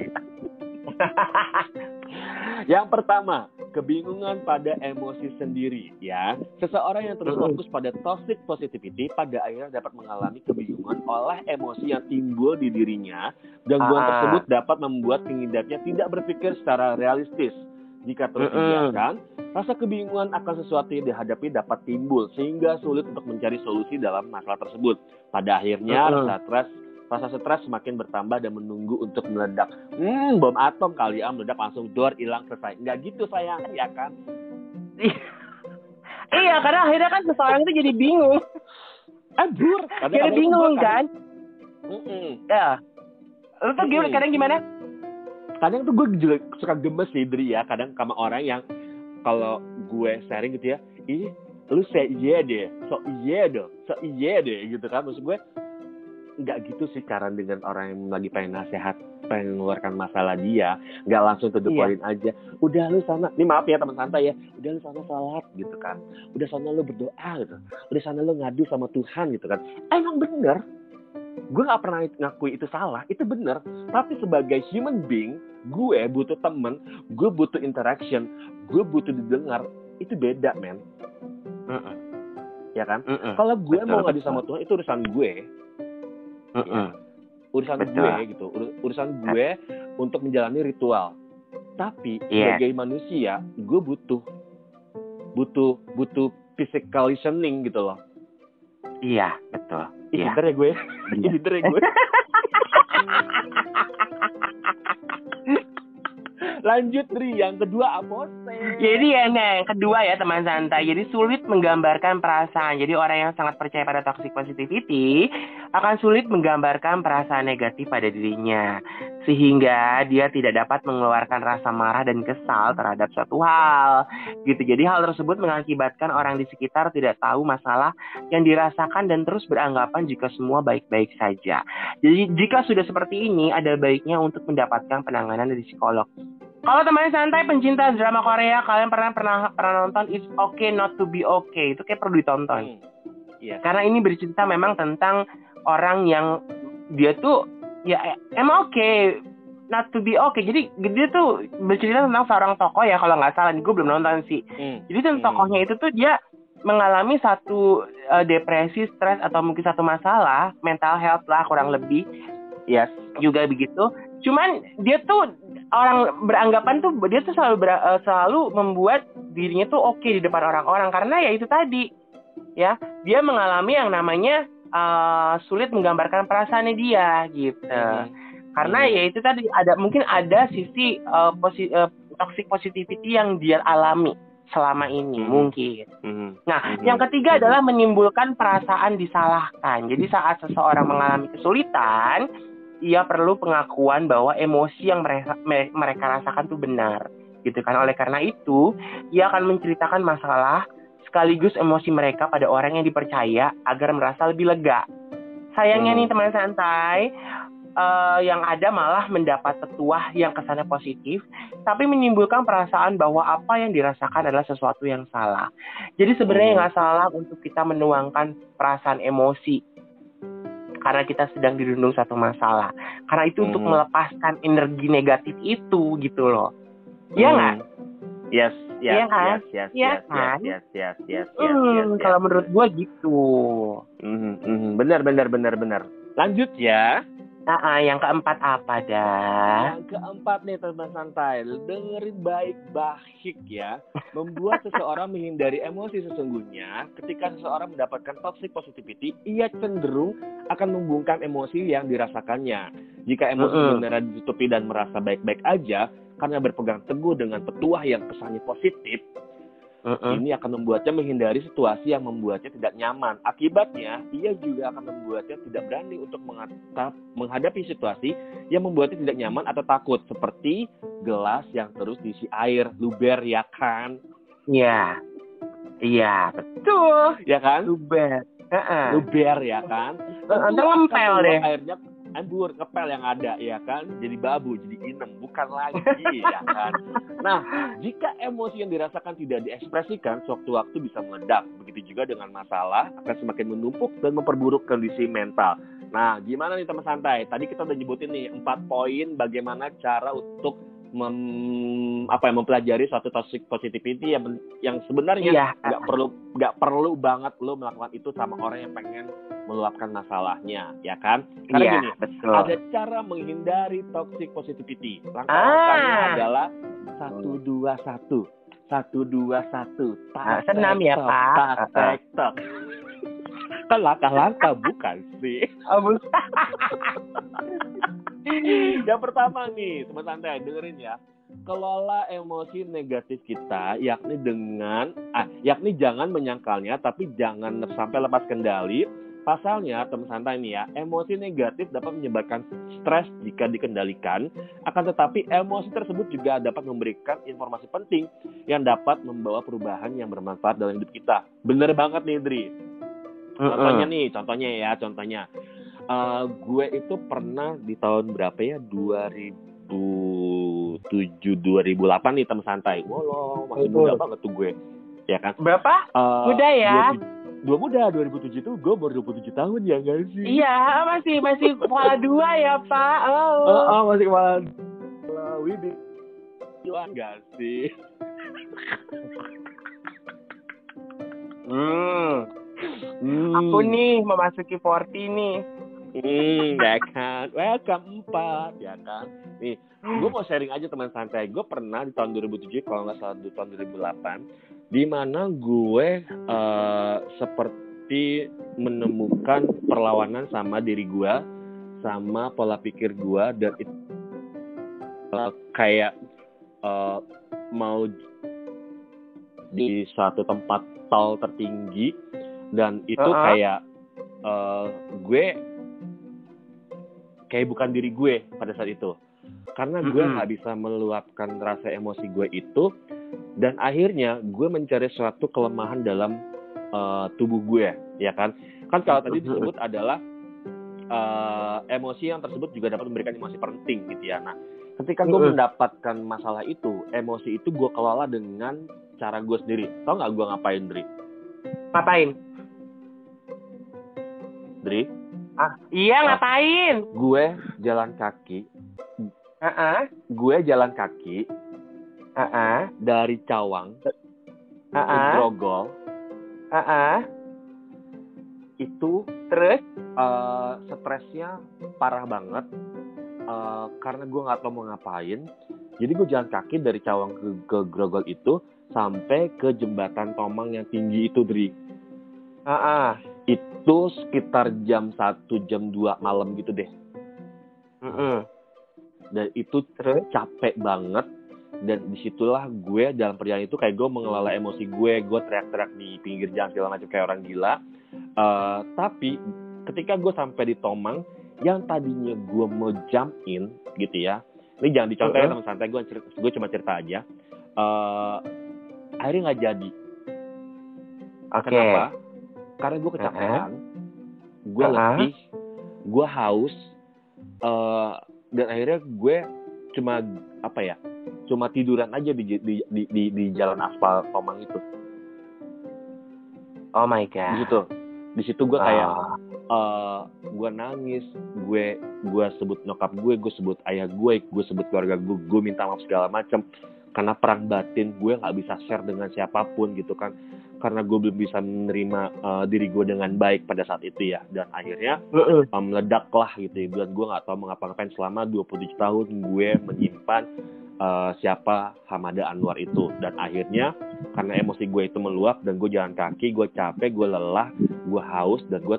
[SPEAKER 1] Yang pertama, kebingungan pada emosi sendiri ya. Seseorang yang terus fokus pada toxic positivity pada akhirnya dapat mengalami kebingungan oleh emosi yang timbul di dirinya. Gangguan
[SPEAKER 2] Ah.
[SPEAKER 1] tersebut dapat membuat pengidapnya tidak berpikir secara realistis. Jika terus dibiarkan, rasa kebingungan akan sesuatu yang dihadapi dapat timbul sehingga sulit untuk mencari solusi dalam masalah tersebut. Pada akhirnya rasa stres rasa stres semakin bertambah dan menunggu untuk meledak. Hmm, bom atom kali ya meledak langsung dor hilang selesai. Nggak gitu sayang, ya kan?
[SPEAKER 2] iya, karena akhirnya kan seseorang itu jadi bingung.
[SPEAKER 1] Eh, bur.
[SPEAKER 2] Jadi bingung kan?
[SPEAKER 1] Mm-mm.
[SPEAKER 2] Ya. Lu tuh gimana? Kadang gimana?
[SPEAKER 1] Kadang tuh gue juga suka gemes sih, Dri ya. Kadang sama orang yang kalau gue sharing gitu ya, ih lu say iya deh, so iya deh, so iya deh gitu kan. Maksud gue, nggak gitu sih cara dengan orang yang lagi pengen nasihat, pengen mengeluarkan masalah dia, nggak langsung to the
[SPEAKER 2] Iya.
[SPEAKER 1] aja. Udah lu sana, ini maaf ya teman santai ya, udah lu sana salat gitu kan, udah sana lu berdoa gitu, udah sana lu ngadu sama Tuhan gitu kan. Emang bener, gue nggak pernah ngakui itu salah, itu bener. Tapi sebagai human being, gue butuh temen, gue butuh interaction, gue butuh didengar, itu beda men,
[SPEAKER 2] Mm-mm.
[SPEAKER 1] ya kan?
[SPEAKER 2] Mm-mm.
[SPEAKER 1] Kalau gue
[SPEAKER 2] Betul,
[SPEAKER 1] mau ngadu sama Tuhan itu urusan gue,
[SPEAKER 2] Mm-mm.
[SPEAKER 1] urusan
[SPEAKER 2] Betul.
[SPEAKER 1] gue gitu Ur- urusan gue untuk menjalani ritual tapi
[SPEAKER 2] Iya.
[SPEAKER 1] sebagai manusia gue butuh butuh butuh physical listening gitu loh
[SPEAKER 2] Iya, betul.
[SPEAKER 1] Ih,
[SPEAKER 2] Iya.
[SPEAKER 1] pinter ya gue pinter ya gue lanjut Dri yang kedua apose
[SPEAKER 2] Jadi ya, nah, yang kedua ya teman santai. Jadi sulit menggambarkan perasaan. Jadi orang yang sangat percaya pada toxic positivity akan sulit menggambarkan perasaan negatif pada dirinya. Sehingga dia tidak dapat mengeluarkan rasa marah dan kesal terhadap suatu hal. Gitu. Jadi hal tersebut mengakibatkan orang di sekitar tidak tahu masalah yang dirasakan dan terus beranggapan jika semua baik-baik saja. Jadi jika sudah seperti ini, ada baiknya untuk mendapatkan penanganan dari psikolog. Kalau teman santai pencinta drama Korea, kalian pernah pernah pernah nonton It's Okay Not to Be Okay? Itu kayak perlu ditonton.
[SPEAKER 1] Hmm. Yes.
[SPEAKER 2] Karena ini bercerita memang tentang orang yang dia tuh ya emang oke okay, not to be okay. Jadi dia tuh bercerita tentang seorang tokoh ya kalau nggak salah, gue belum nonton sih.
[SPEAKER 1] Hmm.
[SPEAKER 2] Jadi tentang
[SPEAKER 1] Hmm.
[SPEAKER 2] tokohnya itu tuh dia mengalami satu uh, depresi, stres atau mungkin satu masalah mental health lah kurang lebih
[SPEAKER 1] Yes.
[SPEAKER 2] juga begitu. Cuman dia tuh orang beranggapan tuh dia tuh selalu ber- uh, selalu membuat dirinya tuh oke di depan orang-orang karena ya itu tadi ya dia mengalami yang namanya uh, sulit menggambarkan perasaannya dia gitu.
[SPEAKER 1] Hmm.
[SPEAKER 2] Karena
[SPEAKER 1] Hmm.
[SPEAKER 2] ya itu tadi ada mungkin ada sisi uh, posi- uh, toxic positivity yang dia alami selama ini
[SPEAKER 1] Hmm.
[SPEAKER 2] mungkin.
[SPEAKER 1] Hmm.
[SPEAKER 2] Nah,
[SPEAKER 1] Mhm.
[SPEAKER 2] yang ketiga
[SPEAKER 1] Mhm.
[SPEAKER 2] adalah menimbulkan perasaan disalahkan. Jadi saat seseorang mengalami kesulitan, ia perlu pengakuan bahwa emosi yang mereka, me- mereka rasakan itu benar. Gitu kan. Oleh karena itu, ia akan menceritakan masalah sekaligus emosi mereka pada orang yang dipercaya agar merasa lebih lega. Sayangnya
[SPEAKER 1] Hmm.
[SPEAKER 2] nih teman santai, eh, yang ada malah mendapat petuah yang kesannya positif, tapi menimbulkan perasaan bahwa apa yang dirasakan adalah sesuatu yang salah. Jadi sebenarnya
[SPEAKER 1] Hmm.
[SPEAKER 2] nggak salah untuk kita menuangkan perasaan emosi karena kita sedang dirundung satu masalah. Karena itu untuk
[SPEAKER 1] Hmm.
[SPEAKER 2] melepaskan energi negatif itu gitu loh. Iya nggak?
[SPEAKER 1] Hmm. Yes, yes,
[SPEAKER 2] Iya kan?
[SPEAKER 1] yes, yes,
[SPEAKER 2] Iya
[SPEAKER 1] yes,
[SPEAKER 2] kan?
[SPEAKER 1] yes, yes, yes, yes, yes,
[SPEAKER 2] Hmm,
[SPEAKER 1] yes, yes,
[SPEAKER 2] kalau
[SPEAKER 1] yes.
[SPEAKER 2] menurut gua gitu.
[SPEAKER 1] Mhm, mhm. benar, benar, benar, benar. Lanjut ya.
[SPEAKER 2] Ah, yang keempat apa dah?
[SPEAKER 1] Yang keempat nih teman santai, dengerin baik-baik ya. Membuat seseorang menghindari emosi sesungguhnya. Ketika seseorang mendapatkan toxic positivity, ia cenderung akan membungkam emosi yang dirasakannya. Jika emosi
[SPEAKER 2] Mm-mm.
[SPEAKER 1] sebenarnya ditutupi dan merasa baik-baik aja, karena berpegang teguh dengan petuah yang kesannya positif,
[SPEAKER 2] Mm-mm.
[SPEAKER 1] ini akan membuatnya menghindari situasi yang membuatnya tidak nyaman. Akibatnya, ia juga akan membuatnya tidak berani untuk mengatap, menghadapi situasi yang membuatnya tidak nyaman atau takut. Seperti gelas yang terus diisi air, luber ya kan?
[SPEAKER 2] Iya. Iya, betul.
[SPEAKER 1] Ya kan?
[SPEAKER 2] Luber. Heeh.
[SPEAKER 1] Luber ya kan?
[SPEAKER 2] Ngempel
[SPEAKER 1] membuat
[SPEAKER 2] deh.
[SPEAKER 1] Airnya ambur, ngepel yang ada ya kan? Jadi babu, jadi inem, bukan lagi ya kan? Nah, jika emosi yang dirasakan tidak diekspresikan, sewaktu-waktu bisa meledak. Begitu juga dengan masalah akan semakin menumpuk dan memperburuk kondisi mental. Nah, gimana nih teman santai? Tadi kita udah nyebutin nih empat poin bagaimana cara untuk mem, apa ya, mempelajari suatu toxic positivity yang yang sebenarnya
[SPEAKER 2] Iya.
[SPEAKER 1] nggak perlu nggak perlu banget lo melakukan itu sama orang yang pengen meluapkan masalahnya, ya kan? Karena
[SPEAKER 2] Iya,
[SPEAKER 1] gini,
[SPEAKER 2] betul.
[SPEAKER 1] ada cara menghindari toxic positivity. Langkah-langkahnya
[SPEAKER 2] Ah.
[SPEAKER 1] adalah satu dua satu, satu dua satu.
[SPEAKER 2] Ah,
[SPEAKER 1] Tak,
[SPEAKER 2] senam
[SPEAKER 1] tek,
[SPEAKER 2] ya, Pak.
[SPEAKER 1] tak,
[SPEAKER 2] Ah, ah.
[SPEAKER 1] tok. Kan langkah-langkah bukan sih?
[SPEAKER 2] Oh, bu-
[SPEAKER 1] Yang pertama nih, teman santai, dengerin ya. Kelola emosi negatif kita, yakni dengan, ah, yakni jangan menyangkalnya, tapi jangan sampai lepas kendali. Pasalnya, teman santai nih ya, emosi negatif dapat menyebabkan stres jika dikendalikan. Akan tetapi, emosi tersebut juga dapat memberikan informasi penting yang dapat membawa perubahan yang bermanfaat dalam hidup kita. Bener banget nih, Dri. Contohnya nih, contohnya ya, contohnya. Eh, gue itu pernah di tahun berapa ya? 2007 2008 nih teman santai. Walau masih
[SPEAKER 2] Itu.
[SPEAKER 1] muda banget tuh gue. Ya kan?
[SPEAKER 2] Berapa?
[SPEAKER 1] Eh,
[SPEAKER 2] Muda ya?
[SPEAKER 1] 2000 Dua muda, 2007 tuh gue baru 27 tahun ya gak sih?
[SPEAKER 2] Iya, masih masih kepala dua ya, Pak. Oh.
[SPEAKER 1] Oh, oh, masih kepala Widih Gila gak sih?
[SPEAKER 2] Hmm.
[SPEAKER 1] Hmm.
[SPEAKER 2] Aku nih memasuki 40 nih.
[SPEAKER 1] Hmm, ya kan. Welcome 4, ya kan. Nih, gue mau sharing aja teman santai. Gue pernah di tahun 2007, kalau nggak salah di tahun 2008, di mana gue eh, seperti menemukan perlawanan sama diri gue, sama pola pikir gue, dan itu eh, kayak eh, mau di suatu tempat tol tertinggi, dan itu
[SPEAKER 2] Uh-uh.
[SPEAKER 1] kayak eh, gue kayak bukan diri gue pada saat itu. Karena gue nggak bisa meluapkan rasa emosi gue itu dan akhirnya gue mencari suatu kelemahan dalam eh, tubuh gue ya kan? Kan kalau tadi disebut adalah eh, emosi yang tersebut juga dapat memberikan emosi penting gitu ya. Nah ketika gue mendapatkan masalah itu emosi itu gue kelola dengan cara gue sendiri. Tau nggak gue ngapain Dri?
[SPEAKER 2] Ngapain?
[SPEAKER 1] Dri
[SPEAKER 2] Ah, iya
[SPEAKER 1] Ah.
[SPEAKER 2] ngapain?
[SPEAKER 1] gue jalan kaki
[SPEAKER 2] Heeh.
[SPEAKER 1] gue jalan kaki
[SPEAKER 2] Heeh.
[SPEAKER 1] dari Cawang ke
[SPEAKER 2] Heeh.
[SPEAKER 1] Grogol
[SPEAKER 2] Heeh.
[SPEAKER 1] itu
[SPEAKER 2] Terus
[SPEAKER 1] eh, stresnya parah banget Eh, karena gue nggak tahu mau ngapain jadi gue jalan kaki dari Cawang ke, ke Grogol itu sampai ke jembatan Tomang yang tinggi itu Dri
[SPEAKER 2] Heeh.
[SPEAKER 1] Itu sekitar jam 1 jam 2 malam gitu deh.
[SPEAKER 2] Heeh.
[SPEAKER 1] dan itu
[SPEAKER 2] Terus?
[SPEAKER 1] capek banget. Dan di situlah gue dalam perjalanan itu kayak gue mengelola emosi gue. Gue teriak-teriak di pinggir jalan segala macam kayak orang gila. Eh, tapi ketika gue sampai di Tomang yang tadinya gue mau jump in gitu ya. Ini jangan dicontoh ya
[SPEAKER 2] Uh-uh.
[SPEAKER 1] teman santai gue cerita, gue cuma cerita aja. Eh akhirnya nggak jadi.
[SPEAKER 2] Oke.
[SPEAKER 1] kenapa karena gue kecapean gue
[SPEAKER 2] Uh-uh.
[SPEAKER 1] letih gue haus eh dan akhirnya gue cuma apa ya cuma tiduran aja di di di, di, di jalan aspal Tomang itu
[SPEAKER 2] Oh my
[SPEAKER 1] di
[SPEAKER 2] god.
[SPEAKER 1] situ di situ gue kayak
[SPEAKER 2] Oh.
[SPEAKER 1] eh gue nangis gue gue sebut nyokap gue gue sebut ayah gue gue sebut keluarga gue gue minta maaf segala macam karena perang batin gue nggak bisa share dengan siapa pun gitu kan karena gue belum bisa menerima eh, diri gue dengan baik pada saat itu ya. Dan akhirnya um, meledak lah gitu ya. dan gue nggak tahu mau ngapa-ngapain. Selama 27 tahun gue menyimpan uh, siapa Hamada Anwar itu. Dan akhirnya karena emosi gue itu meluap dan gue jalan kaki gue capek gue lelah gue haus dan gue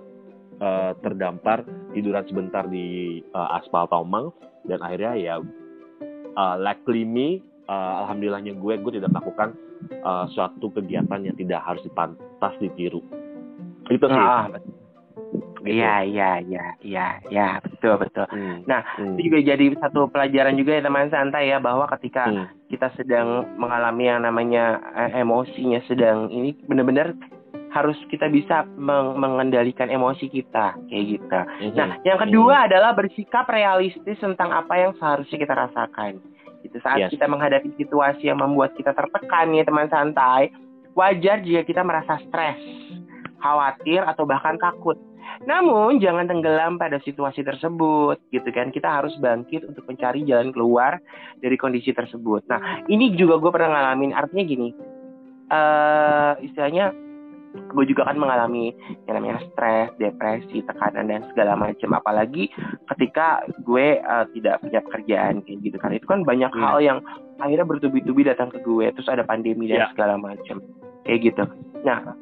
[SPEAKER 1] uh, terdampar tiduran sebentar di uh, aspal Tomang. Dan akhirnya ya uh, luckily me uh, alhamdulillahnya gue gue tidak melakukan uh, suatu kegiatan yang tidak harus dipantas ditiru itu sih
[SPEAKER 2] Ah,
[SPEAKER 1] gitu.
[SPEAKER 2] Iya, iya, iya, iya, iya, betul, betul.
[SPEAKER 1] Hmm.
[SPEAKER 2] Nah,
[SPEAKER 1] Hmm.
[SPEAKER 2] Itu juga jadi satu pelajaran juga ya teman santai ya bahwa ketika
[SPEAKER 1] Hmm.
[SPEAKER 2] kita sedang mengalami yang namanya eh, emosinya sedang ini benar-benar harus kita bisa meng- mengendalikan emosi kita kayak gitu.
[SPEAKER 1] Mhm.
[SPEAKER 2] Nah, yang kedua adalah bersikap realistis tentang apa yang seharusnya kita rasakan. Itu saat
[SPEAKER 1] Yes.
[SPEAKER 2] kita menghadapi situasi yang membuat kita tertekan ya teman santai, wajar jika kita merasa stres, khawatir atau bahkan takut. Namun jangan tenggelam pada situasi tersebut gitu kan. Kita harus bangkit untuk mencari jalan keluar dari kondisi tersebut. Nah, ini juga gue pernah ngalamin artinya gini. eh istilahnya gue juga kan mengalami yang namanya stres, depresi, tekanan dan segala macam. Apalagi ketika gue eh, tidak punya pekerjaan kayak gitu kan. Itu kan banyak
[SPEAKER 1] Hmm.
[SPEAKER 2] hal yang akhirnya bertubi-tubi datang ke gue. Terus ada pandemi dan
[SPEAKER 1] Ya.
[SPEAKER 2] segala macam kayak gitu. Nah,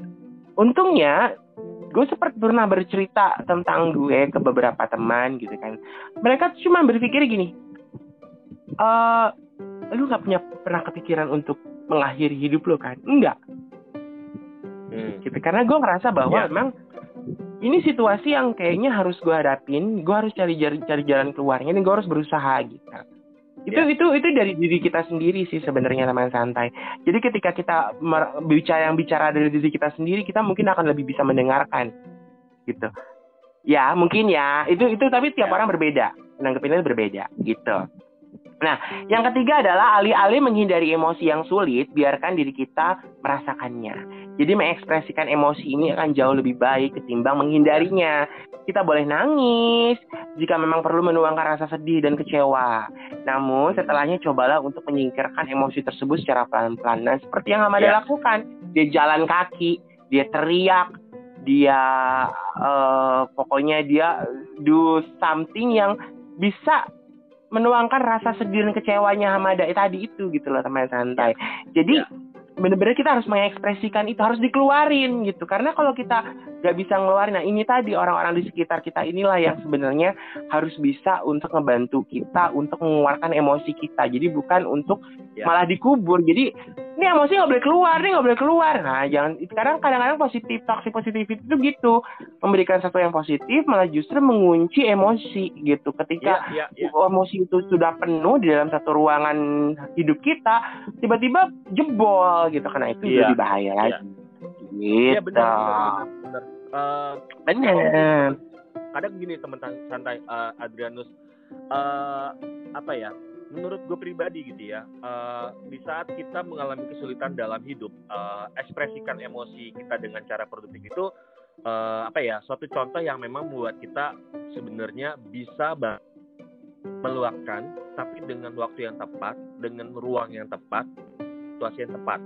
[SPEAKER 2] untungnya gue seperti pernah bercerita tentang gue ke beberapa teman gitu kan. Mereka cuma berpikir gini, eh lu nggak punya pernah kepikiran untuk mengakhiri hidup lo kan? Enggak
[SPEAKER 1] Hmm.
[SPEAKER 2] gitu karena gue ngerasa bahwa
[SPEAKER 1] Ya.
[SPEAKER 2] emang ini situasi yang kayaknya harus gue hadapin gue harus cari cari, cari jalan keluarnya dan gue harus berusaha gitu itu
[SPEAKER 1] Ya.
[SPEAKER 2] itu itu dari diri kita sendiri sih sebenarnya teman santai jadi ketika kita bicara yang bicara dari diri kita sendiri kita mungkin akan lebih bisa mendengarkan gitu ya mungkin ya itu itu tapi tiap
[SPEAKER 1] Ya.
[SPEAKER 2] orang berbeda menanggapinnya berbeda gitu Nah, yang ketiga adalah alih-alih menghindari emosi yang sulit, biarkan diri kita merasakannya. Jadi mengekspresikan emosi ini akan jauh lebih baik ketimbang menghindarinya. Kita boleh nangis jika memang perlu menuangkan rasa sedih dan kecewa. Namun setelahnya cobalah untuk menyingkirkan emosi tersebut secara pelan-pelan. Nah, seperti yang Hamada
[SPEAKER 1] Ya.
[SPEAKER 2] lakukan, dia jalan kaki, dia teriak, dia eh, pokoknya dia do something yang bisa menuangkan rasa sedih dan kecewanya Hamada tadi itu gitu loh teman santai. Jadi
[SPEAKER 1] Ya.
[SPEAKER 2] Bener-bener kita harus mengekspresikan itu harus dikeluarin gitu. Karena kalau kita nggak bisa ngeluarin nah ini tadi orang-orang di sekitar kita inilah yang sebenarnya harus bisa untuk ngebantu kita untuk mengeluarkan emosi kita. Jadi bukan untuk
[SPEAKER 1] Ya.
[SPEAKER 2] malah dikubur. Jadi ini emosi nggak boleh keluar nih nggak boleh keluar. Nah jangan sekarang kadang-kadang positif toxic positivity itu gitu. Memberikan sesuatu yang positif malah justru mengunci emosi gitu. Ketika
[SPEAKER 1] Ya, ya, ya.
[SPEAKER 2] emosi itu sudah penuh di dalam satu ruangan hidup kita tiba-tiba jebol gitu. Karena itu
[SPEAKER 1] Iya.
[SPEAKER 2] lebih bahaya lagi.
[SPEAKER 1] Iya
[SPEAKER 2] gitu.
[SPEAKER 1] benar, benar, benar. Eh,
[SPEAKER 2] benar.
[SPEAKER 1] kadang gini teman santai eh, Adrianus. Eh apa ya menurut gue pribadi gitu ya eh, di saat kita mengalami kesulitan dalam hidup eh, ekspresikan emosi kita dengan cara produktif itu uh, apa ya suatu contoh yang memang membuat kita sebenarnya bisa meluapkan tapi dengan waktu yang tepat dengan ruang yang tepat situasi yang tepat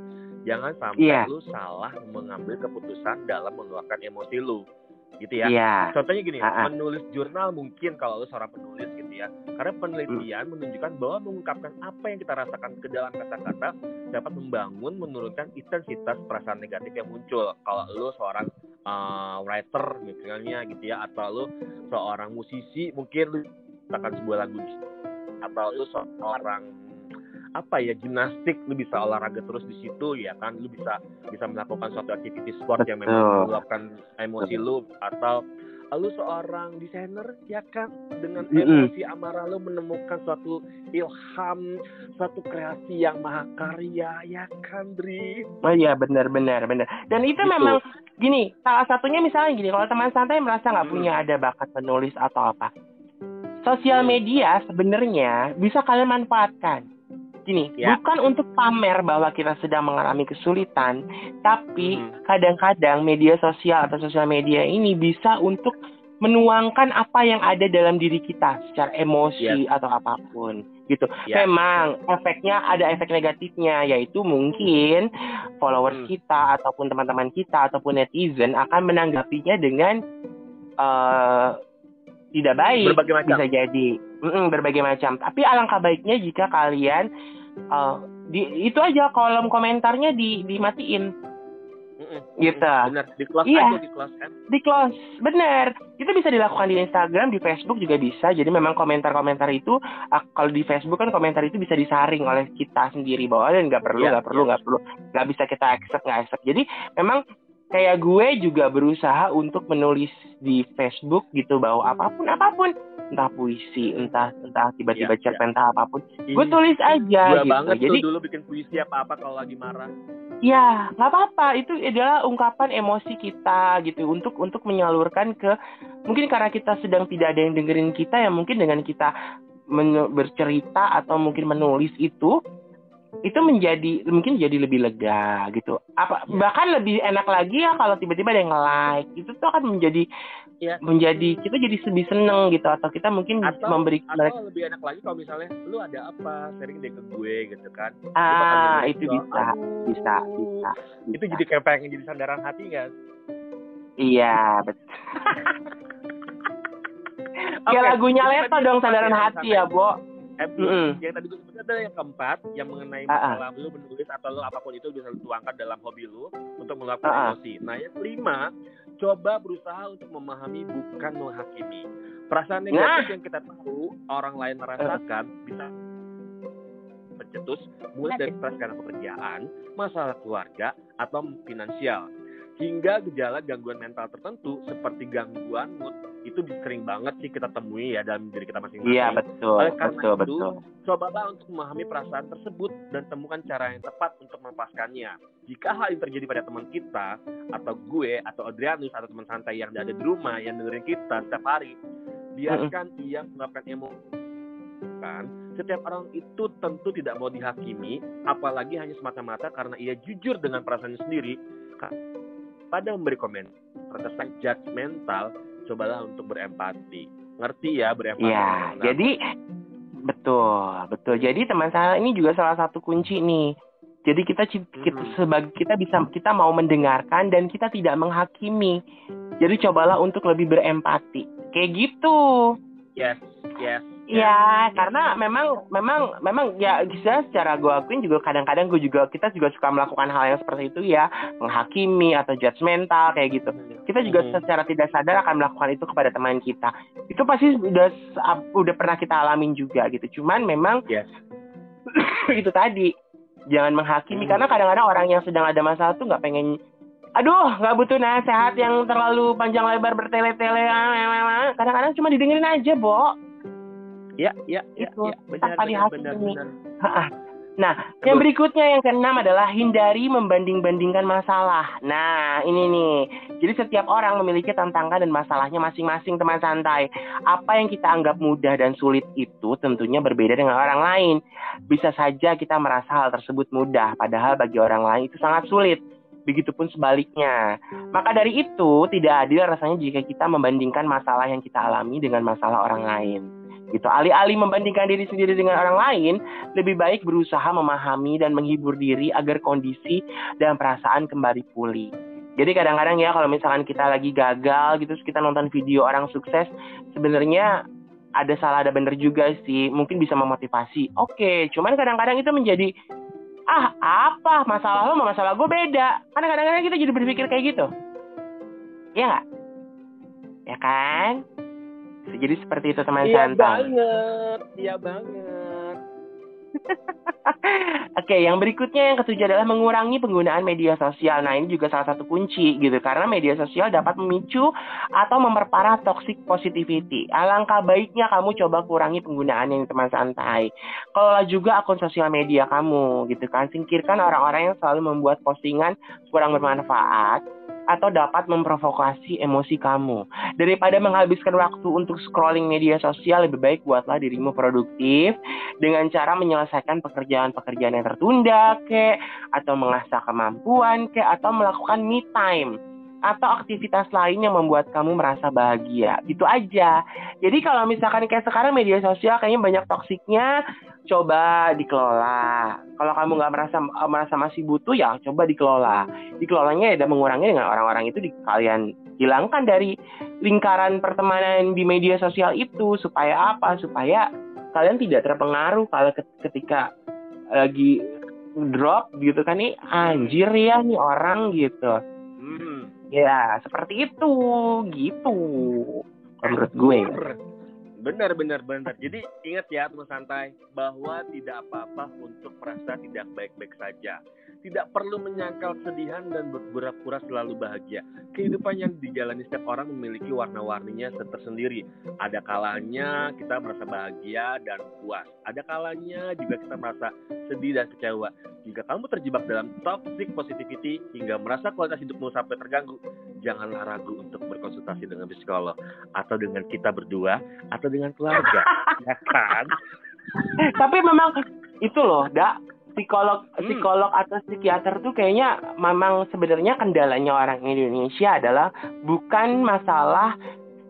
[SPEAKER 1] jangan sampai yeah. lu salah mengambil keputusan dalam meluapkan emosi lu gitu ya.
[SPEAKER 2] Yeah.
[SPEAKER 1] Contohnya gini, uh-uh. menulis jurnal mungkin kalau lu seorang penulis gitu ya. Karena penelitian menunjukkan bahwa mengungkapkan apa yang kita rasakan ke dalam kata-kata dapat membangun menurunkan intensitas perasaan negatif yang muncul. Kalau lu seorang uh, writer misalnya gitu ya atau lu seorang musisi mungkin lu akan sebuah lagu atau lu seorang apa ya gimnastik lu bisa olahraga terus di situ ya kan lu bisa bisa melakukan suatu aktivitas sport yang memang meluapkan emosi lu atau lu seorang desainer ya kan dengan emosi amarah lu menemukan suatu ilham suatu kreasi yang mahakarya ya kan Dri
[SPEAKER 2] oh iya benar benar benar dan itu gitu. memang gini salah satunya misalnya gini kalau teman santai merasa nggak hmm. punya ada bakat menulis atau apa sosial hmm. media sebenarnya bisa kalian manfaatkan Gini, ya. bukan untuk pamer bahwa kita sedang mengalami kesulitan, tapi hmm. kadang-kadang hmm. media sosial atau sosial media ini bisa untuk menuangkan apa yang ada dalam diri kita secara emosi ya. atau apa pun gitu. Ya. Memang efeknya ada efek negatifnya yaitu mungkin followers hmm. kita ataupun teman-teman kita ataupun netizen akan menanggapinya dengan uh, tidak baik
[SPEAKER 1] berbagai macam.
[SPEAKER 2] bisa jadi mm berbagai macam. Tapi alangkah baiknya jika kalian uh, di itu aja kolom komentarnya di dimatiin. Gitu.
[SPEAKER 1] Bener di close iya. aja di close kan?
[SPEAKER 2] Di close. Bener. Itu bisa dilakukan di Instagram di Facebook juga bisa. Jadi memang komentar-komentar itu uh, kalau di Facebook kan komentar itu bisa disaring oleh kita sendiri bahwa dan nggak perlu iya, nggak yeah, perlu nggak yeah. perlu. Nggak bisa kita accept nggak accept. Jadi memang kayak gue juga berusaha untuk menulis di Facebook gitu bahwa apa pun apa pun. Entah puisi entah entah tiba-tiba ya, cerpen ya. entah apa pun. Ih, gue tulis aja
[SPEAKER 1] gue gitu. banget jadi tuh dulu bikin puisi apa apa kalau lagi marah.
[SPEAKER 2] Ya nggak apa-apa. Itu adalah ungkapan emosi kita gitu. Untuk untuk menyalurkan ke mungkin karena kita sedang tidak ada yang dengerin kita ya mungkin dengan kita bercerita atau mungkin menulis itu itu menjadi mungkin jadi lebih lega gitu. Apa ya. bahkan lebih enak lagi ya kalau tiba-tiba ada yang like itu tuh akan menjadi ya. menjadi kita jadi lebih seneng gitu. Atau kita mungkin
[SPEAKER 1] atau,
[SPEAKER 2] memberi
[SPEAKER 1] atau mereka lebih enak lagi kalau misalnya lu ada apa sharing deh ke gue gitu kan.
[SPEAKER 2] Ah itu bisa, bisa bisa bisa
[SPEAKER 1] itu jadi kayak pengen jadi sandaran hati kan
[SPEAKER 2] iya betul kayak okay. lagunya Leto dong sandaran hati ya, Bo
[SPEAKER 1] mm -hmm. yang tadi gue sebutkan adalah yang keempat yang mengenai ah, ah. masalah uh -uh. lu menulis atau lu apa pun itu bisa lu tuangkan dalam hobi lu untuk melakukan uh -uh. emosi. Nah yang kelima, coba berusaha untuk memahami bukan menghakimi. Perasaan negatif nah. yang kita tahu orang lain merasakan uh. bisa pencetus mulai dari stres karena pekerjaan, masalah keluarga, atau finansial hingga gejala gangguan mental tertentu seperti gangguan mood itu sering banget sih kita temui ya dalam diri kita masing-masing.
[SPEAKER 2] Iya betul.
[SPEAKER 1] Oleh karena
[SPEAKER 2] betul,
[SPEAKER 1] itu,
[SPEAKER 2] betul.
[SPEAKER 1] cobalah untuk memahami perasaan tersebut dan temukan cara yang tepat untuk melepaskannya. Jika hal yang terjadi pada teman kita atau gue atau Adrianus atau teman santai yang ada di rumah yang dengerin kita setiap hari, biarkan mm -hmm. ia meluapkan emosi. Kan, setiap orang itu tentu tidak mau dihakimi, apalagi hanya semata-mata karena ia jujur dengan perasaannya sendiri pada memberi komen terkesan judgmental, cobalah untuk berempati. Ngerti ya berempati?
[SPEAKER 2] Iya, jadi betul, betul. Jadi teman saya ini juga salah satu kunci nih. Jadi kita kita hmm. sebagai kita bisa kita mau mendengarkan dan kita tidak menghakimi. Jadi cobalah untuk lebih berempati. Kayak gitu.
[SPEAKER 1] Yes, yes.
[SPEAKER 2] Ya, karena memang memang memang ya bisa secara gue akuin juga kadang-kadang gue juga kita juga suka melakukan hal yang seperti itu ya, menghakimi atau judgmental kayak gitu. Kita juga hmm. secara tidak sadar akan melakukan itu kepada teman kita. Itu pasti udah udah pernah kita alamin juga gitu. Cuman memang yes. itu tadi jangan menghakimi hmm. karena kadang-kadang orang yang sedang ada masalah tuh nggak pengen aduh nggak butuh nasihat yang terlalu panjang lebar bertele-tele kadang-kadang cuma didengerin aja bo
[SPEAKER 1] Ya, ya, ya, itu ya, benar,
[SPEAKER 2] benar, benar, benar. Nah, Betul. yang berikutnya yang keenam adalah hindari membanding-bandingkan masalah. Nah, ini nih. Jadi setiap orang memiliki tantangan dan masalahnya masing-masing teman santai. Apa yang kita anggap mudah dan sulit itu tentunya berbeda dengan orang lain. Bisa saja kita merasa hal tersebut mudah, padahal bagi orang lain itu sangat sulit. begitupun sebaliknya. Maka dari itu, tidak adil rasanya jika kita membandingkan masalah yang kita alami dengan masalah orang lain. Gitu. Alih-alih membandingkan diri sendiri dengan orang lain, lebih baik berusaha memahami dan menghibur diri agar kondisi dan perasaan kembali pulih. Jadi kadang-kadang ya kalau misalkan kita lagi gagal gitu, kita nonton video orang sukses, sebenarnya ada salah ada benar juga sih. Mungkin bisa memotivasi. Oke, cuman kadang-kadang itu menjadi ah apa masalah lo sama masalah gue beda. Karena kadang-kadang kita jadi berpikir kayak gitu. Ya nggak? Ya kan? Jadi seperti itu teman
[SPEAKER 1] iya
[SPEAKER 2] santai.
[SPEAKER 1] banget, iya banget.
[SPEAKER 2] Oke, yang berikutnya yang ketujuh adalah mengurangi penggunaan media sosial. Nah, ini juga salah satu kunci gitu karena media sosial dapat memicu atau memperparah toxic positivity. Alangkah baiknya kamu coba kurangi penggunaan yang teman santai. Kelola juga akun sosial media kamu gitu kan. Singkirkan orang-orang yang selalu membuat postingan kurang bermanfaat atau dapat memprovokasi emosi kamu. Daripada menghabiskan waktu untuk scrolling media sosial, lebih baik buatlah dirimu produktif dengan cara menyelesaikan pekerjaan-pekerjaan yang tertunda, kek, atau mengasah kemampuan, kek, atau melakukan me time atau aktivitas lain yang membuat kamu merasa bahagia. Itu aja. Jadi kalau misalkan kayak sekarang media sosial kayaknya banyak toksiknya, coba dikelola. Kalau kamu nggak merasa merasa masih butuh ya coba dikelola. Dikelolanya ya dan mengurangi dengan orang-orang itu di, kalian hilangkan dari lingkaran pertemanan di media sosial itu supaya apa? Supaya kalian tidak terpengaruh kalau ketika lagi drop gitu kan nih anjir ya nih orang gitu. Ya, seperti itu, gitu. Menurut gue.
[SPEAKER 1] Benar, benar, benar. Jadi ingat ya teman santai bahwa tidak apa-apa untuk merasa tidak baik-baik saja tidak perlu menyangkal kesedihan dan berpura-pura selalu bahagia. Kehidupan yang dijalani setiap orang memiliki warna-warninya tersendiri. Ada kalanya kita merasa bahagia dan puas. Ada kalanya juga kita merasa sedih dan kecewa. Jika kamu terjebak dalam toxic positivity hingga merasa kualitas hidupmu sampai terganggu, janganlah ragu untuk berkonsultasi dengan psikolog atau dengan kita berdua atau dengan keluarga, ya kan?
[SPEAKER 2] Tapi memang itu loh, Dak, psikolog hmm. psikolog atau psikiater tuh kayaknya memang sebenarnya kendalanya orang Indonesia adalah bukan masalah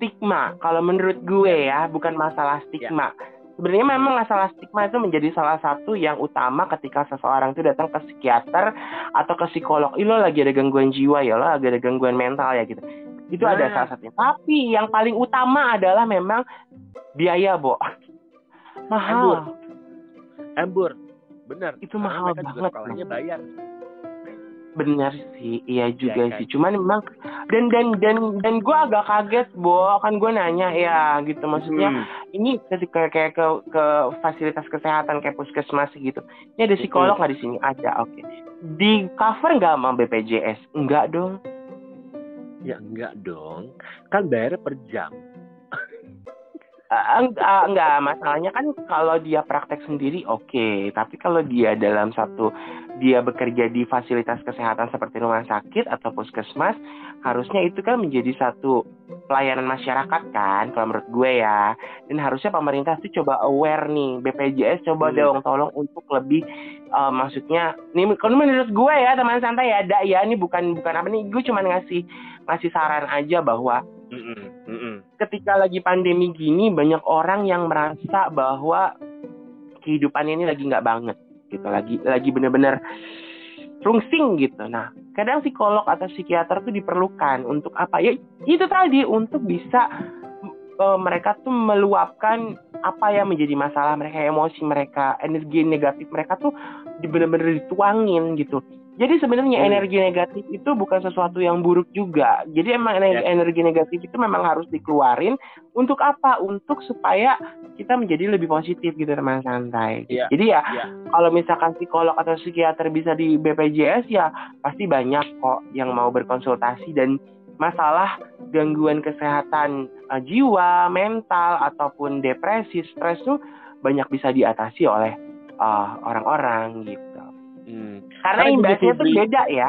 [SPEAKER 2] stigma. Kalau menurut gue ya, bukan masalah stigma. Ya. Sebenarnya memang masalah stigma itu menjadi salah satu yang utama ketika seseorang itu datang ke psikiater atau ke psikolog. Ih, lo lagi ada gangguan jiwa ya, lo lagi ada gangguan mental ya gitu. Itu nah. ada salah satunya. Tapi yang paling utama adalah memang biaya, Bo. Mahal.
[SPEAKER 1] Embur. Embur benar
[SPEAKER 2] itu mahal banget
[SPEAKER 1] sekolahnya bayar
[SPEAKER 2] benar sih iya juga ya, kan? sih cuman memang dan dan dan dan gue agak kaget bo kan gue nanya ya gitu maksudnya hmm. ini ketika kayak ke ke fasilitas kesehatan kayak puskesmas gitu ini ada psikolog nggak hmm. di sini ada oke okay. di cover nggak sama BPJS enggak dong
[SPEAKER 1] ya enggak dong kan bayar per jam
[SPEAKER 2] Uh, enggak, masalahnya kan kalau dia praktek sendiri oke, okay. tapi kalau dia dalam satu dia bekerja di fasilitas kesehatan seperti rumah sakit atau puskesmas, harusnya itu kan menjadi satu pelayanan masyarakat kan, kalau menurut gue ya. Dan harusnya pemerintah tuh coba aware nih, BPJS coba hmm. dong tolong untuk lebih uh, maksudnya, nih kalau menurut gue ya teman santai ya, ada ya, ini bukan bukan apa nih, gue cuma ngasih ngasih saran aja bahwa Ketika lagi pandemi gini banyak orang yang merasa bahwa kehidupan ini lagi nggak banget gitu, lagi lagi bener-bener rungsing gitu. Nah, kadang psikolog atau psikiater tuh diperlukan untuk apa ya? Itu tadi untuk bisa uh, mereka tuh meluapkan apa yang menjadi masalah mereka, emosi mereka, energi negatif mereka tuh bener-bener dituangin gitu jadi sebenarnya hmm. energi negatif itu bukan sesuatu yang buruk juga. Jadi emang energi, yeah. energi negatif itu memang harus dikeluarin untuk apa? Untuk supaya kita menjadi lebih positif gitu teman santai. Yeah. Jadi ya yeah. kalau misalkan psikolog atau psikiater bisa di BPJS ya pasti banyak kok yang mau berkonsultasi dan masalah gangguan kesehatan uh, jiwa, mental ataupun depresi, stres tuh banyak bisa diatasi oleh uh, orang-orang uh, gitu. Hmm. Karena imbasnya tuh beda ya.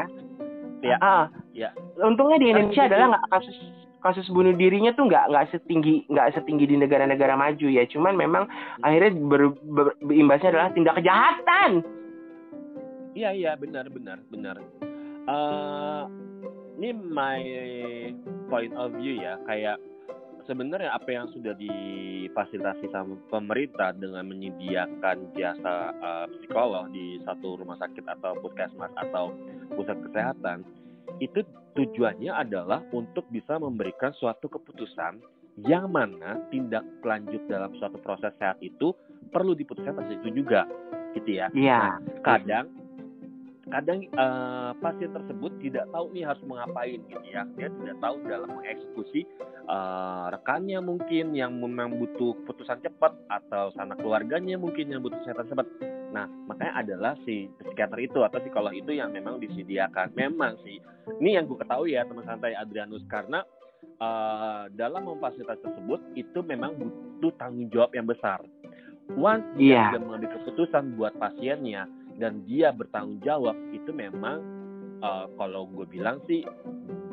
[SPEAKER 1] Ya.
[SPEAKER 2] Uh, ya. Untungnya di Indonesia adalah nggak kasus kasus bunuh dirinya tuh nggak nggak setinggi nggak setinggi di negara-negara maju ya. Cuman memang akhirnya ber, ber, imbasnya adalah tindak kejahatan.
[SPEAKER 1] Iya iya benar benar benar. uh, ini my point of view ya kayak sebenarnya apa yang sudah difasilitasi sama pemerintah dengan menyediakan jasa uh, psikolog di satu rumah sakit atau puskesmas atau pusat kesehatan itu tujuannya adalah untuk bisa memberikan suatu keputusan yang mana tindak lanjut dalam suatu proses sehat itu perlu diputuskan pada itu juga gitu ya.
[SPEAKER 2] Iya.
[SPEAKER 1] Nah, kadang kadang uh, pasien tersebut tidak tahu nih harus mengapain gitu ya. Dia tidak tahu dalam mengeksekusi uh, rekannya mungkin yang memang butuh putusan cepat atau sanak keluarganya mungkin yang butuh kesehatan cepat. Nah makanya adalah si psikiater itu atau psikolog itu yang memang disediakan. Memang sih. Ini yang gue ketahui ya teman santai Adrianus karena uh, dalam memfasilitasi tersebut itu memang butuh tanggung jawab yang besar. Once dia yeah. sudah mengambil keputusan buat pasiennya dan dia bertanggung jawab itu memang uh, kalau gue bilang sih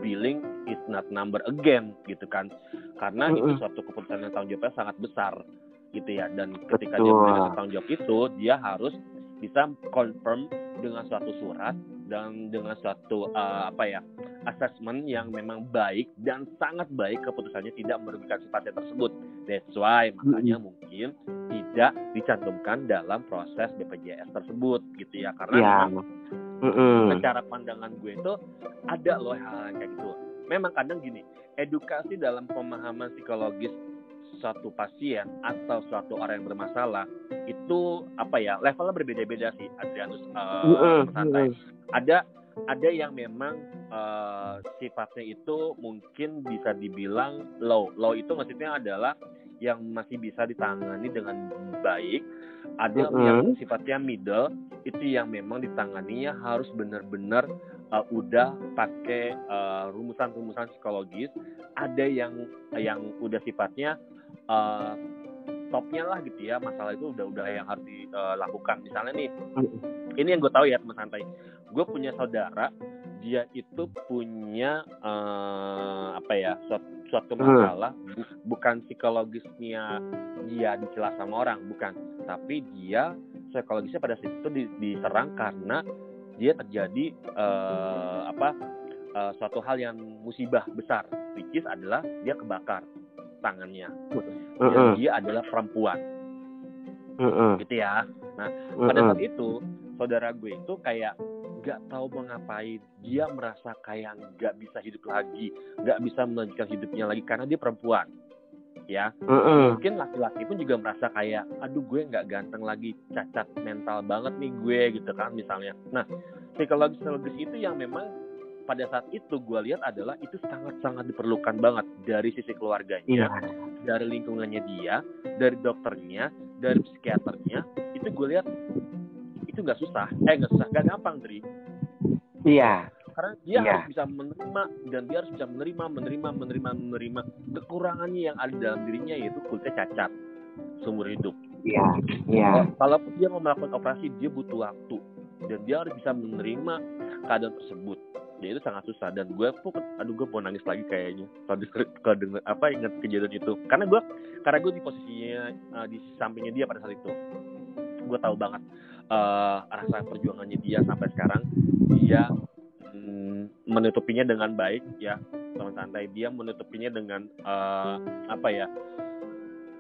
[SPEAKER 1] billing is not number again gitu kan karena mm -hmm. itu suatu keputusan yang tanggung jawabnya sangat besar gitu ya dan ketika Betul. dia memberikan tanggung jawab itu dia harus bisa confirm dengan suatu surat dan dengan suatu uh, apa ya assessment yang memang baik dan sangat baik keputusannya tidak merugikan si pasien tersebut. That's why makanya mm-hmm. mungkin tidak dicantumkan dalam proses BPJS tersebut gitu ya karena memang mm-hmm. secara pandangan gue itu ada loh hal, hal kayak gitu. Memang kadang gini, edukasi dalam pemahaman psikologis suatu pasien atau suatu orang yang bermasalah itu apa ya levelnya berbeda-beda sih Adrianus uh, santai. Ada ada yang memang uh, sifatnya itu mungkin bisa dibilang low. Low itu maksudnya adalah yang masih bisa ditangani dengan baik. Ada mm -hmm. yang sifatnya middle itu yang memang ditanganinya harus benar-benar uh, udah pakai rumusan-rumusan uh, psikologis. Ada yang yang udah sifatnya uh, topnya lah gitu ya masalah itu udah udah yang harus dilakukan misalnya nih ini yang gue tahu ya teman santai. Gue punya saudara dia itu punya uh, apa ya suatu, suatu masalah bu, bukan psikologisnya dia dicela sama orang bukan. Tapi dia psikologisnya pada saat itu diserang karena dia terjadi uh, apa uh, suatu hal yang musibah besar which is adalah dia kebakar tangannya uh -uh. dia adalah perempuan uh -uh. gitu ya nah uh -uh. pada saat itu saudara gue itu kayak nggak tahu mau ngapain dia merasa kayak nggak bisa hidup lagi nggak bisa melanjutkan hidupnya lagi karena dia perempuan ya uh -uh. mungkin laki-laki pun juga merasa kayak aduh gue nggak ganteng lagi cacat mental banget nih gue gitu kan misalnya nah psikologis psikologis itu yang memang pada saat itu gue lihat adalah itu sangat-sangat diperlukan banget dari sisi keluarganya, yeah. dari lingkungannya dia, dari dokternya, dari psikiaternya. Itu gue lihat itu nggak susah, eh nggak susah, gak gampang, Dri.
[SPEAKER 2] Iya.
[SPEAKER 1] Karena dia yeah. harus bisa menerima dan dia harus bisa menerima, menerima, menerima, menerima kekurangannya yang ada dalam dirinya yaitu kulitnya cacat seumur hidup.
[SPEAKER 2] Iya. Iya.
[SPEAKER 1] Kalau dia mau melakukan operasi dia butuh waktu dan dia harus bisa menerima keadaan tersebut dia itu sangat susah dan gue pun aduh gue mau nangis lagi kayaknya. Kalau kalau denger apa ingat kejadian itu. Karena gue karena gue di posisinya uh, di sampingnya dia pada saat itu. Gue tahu banget uh, rasa perjuangannya dia sampai sekarang. Dia mm, menutupinya dengan baik ya. Teman santai dia menutupinya dengan uh, apa ya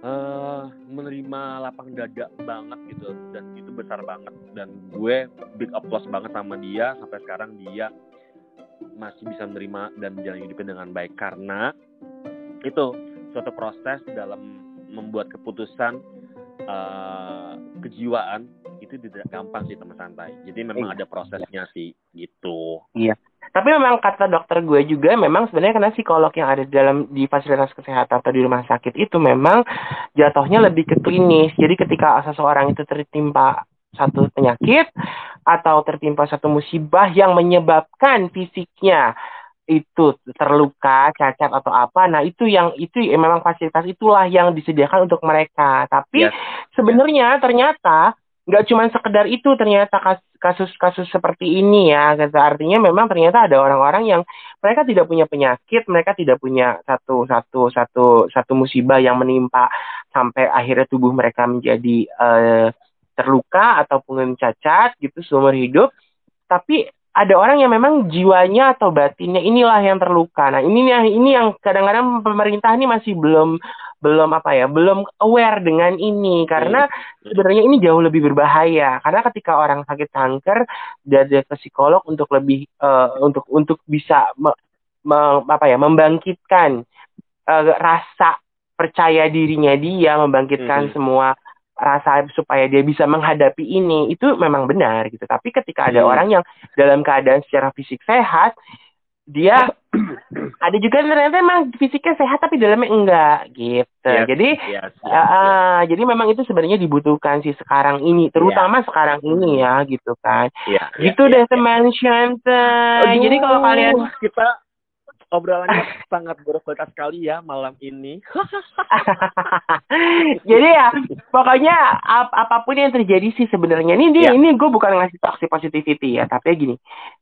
[SPEAKER 1] uh, menerima lapang dada banget gitu. Dan itu besar banget. Dan gue big applause banget sama dia. Sampai sekarang dia masih bisa menerima dan menjalani hidupnya dengan baik karena itu suatu proses dalam membuat keputusan uh, kejiwaan itu tidak gampang sih teman santai. Jadi memang iya. ada prosesnya sih gitu.
[SPEAKER 2] Iya. Tapi memang kata dokter gue juga memang sebenarnya karena psikolog yang ada di dalam di fasilitas kesehatan atau di rumah sakit itu memang jatuhnya lebih ke klinis. Jadi ketika seseorang itu tertimpa satu penyakit atau tertimpa satu musibah yang menyebabkan fisiknya itu terluka, cacat atau apa. Nah, itu yang itu ya, memang fasilitas itulah yang disediakan untuk mereka. Tapi yes. sebenarnya ternyata nggak cuma sekedar itu ternyata kasus-kasus seperti ini ya. Artinya memang ternyata ada orang-orang yang mereka tidak punya penyakit, mereka tidak punya satu satu satu satu musibah yang menimpa sampai akhirnya tubuh mereka menjadi uh, terluka ataupun cacat gitu seumur hidup tapi ada orang yang memang jiwanya atau batinnya inilah yang terluka. Nah, ini yang ini yang kadang-kadang pemerintah ini masih belum belum apa ya, belum aware dengan ini karena hmm. sebenarnya ini jauh lebih berbahaya. Karena ketika orang sakit kanker dia ke psikolog untuk lebih uh, untuk untuk bisa me, me, apa ya, membangkitkan uh, rasa percaya dirinya dia, membangkitkan hmm. semua rasa supaya dia bisa menghadapi ini itu memang benar gitu. Tapi ketika ada hmm. orang yang dalam keadaan secara fisik sehat, dia ada juga ternyata memang fisiknya sehat tapi dalamnya enggak gitu. Yes, jadi yes, yes, uh, yes. jadi memang itu sebenarnya dibutuhkan sih sekarang ini, terutama yeah. sekarang ini ya gitu kan. Yeah, gitu yeah, deh yeah, teman yeah. Jadi kalau kalian
[SPEAKER 1] kita obrolannya sangat berkualitas sekali ya malam ini.
[SPEAKER 2] Jadi ya pokoknya ap apa pun yang terjadi sih sebenarnya. Ini dia ya. ini gue bukan ngasih toxic positivity ya tapi gini.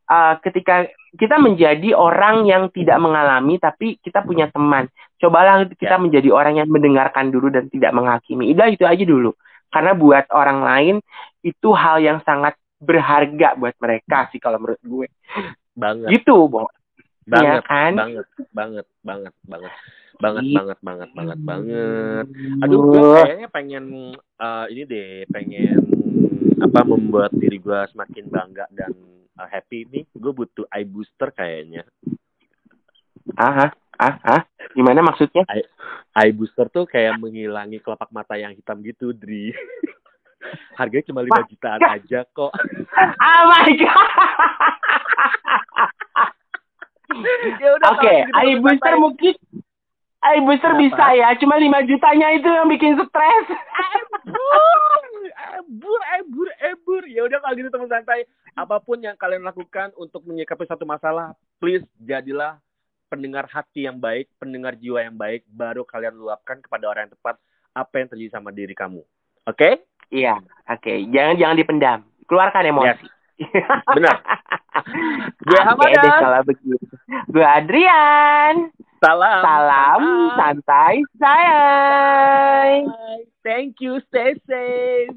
[SPEAKER 2] Uh, ketika kita menjadi orang yang tidak mengalami tapi kita punya teman. Cobalah kita ya. menjadi orang yang mendengarkan dulu dan tidak menghakimi. Udah itu aja dulu. Karena buat orang lain itu hal yang sangat berharga buat mereka sih kalau menurut gue.
[SPEAKER 1] Banget.
[SPEAKER 2] Gitu boh
[SPEAKER 1] banget ya kan? banget banget banget banget banget gitu. banget banget banget banget. Aduh gue kayaknya pengen uh, ini deh pengen apa membuat diri gue semakin bangga dan uh, happy nih. Gue butuh eye booster kayaknya.
[SPEAKER 2] Ah ah ah gimana maksudnya?
[SPEAKER 1] Eye, eye booster tuh kayak menghilangi kelopak mata yang hitam gitu Dri. Harganya cuma lima jutaan aja kok.
[SPEAKER 2] Oh my god Oke, okay. Gitu, booster mungkin Air booster Kenapa? bisa ya, cuma 5 jutanya itu yang bikin stres.
[SPEAKER 1] Ebur, ebur, ebur. Ya udah kalau gitu teman santai, apa pun yang kalian lakukan untuk menyikapi satu masalah, please jadilah pendengar hati yang baik, pendengar jiwa yang baik, baru kalian luapkan kepada orang yang tepat apa yang terjadi sama diri kamu. Oke? Okay?
[SPEAKER 2] Iya, oke. Okay. Jangan jangan dipendam. Keluarkan emosi. Yes.
[SPEAKER 1] Benar.
[SPEAKER 2] Gue Hamadan. Deh, kalau begitu. Gue Adrian.
[SPEAKER 1] Salam.
[SPEAKER 2] Salam santai, santai sayang.
[SPEAKER 1] Thank you. Stay safe.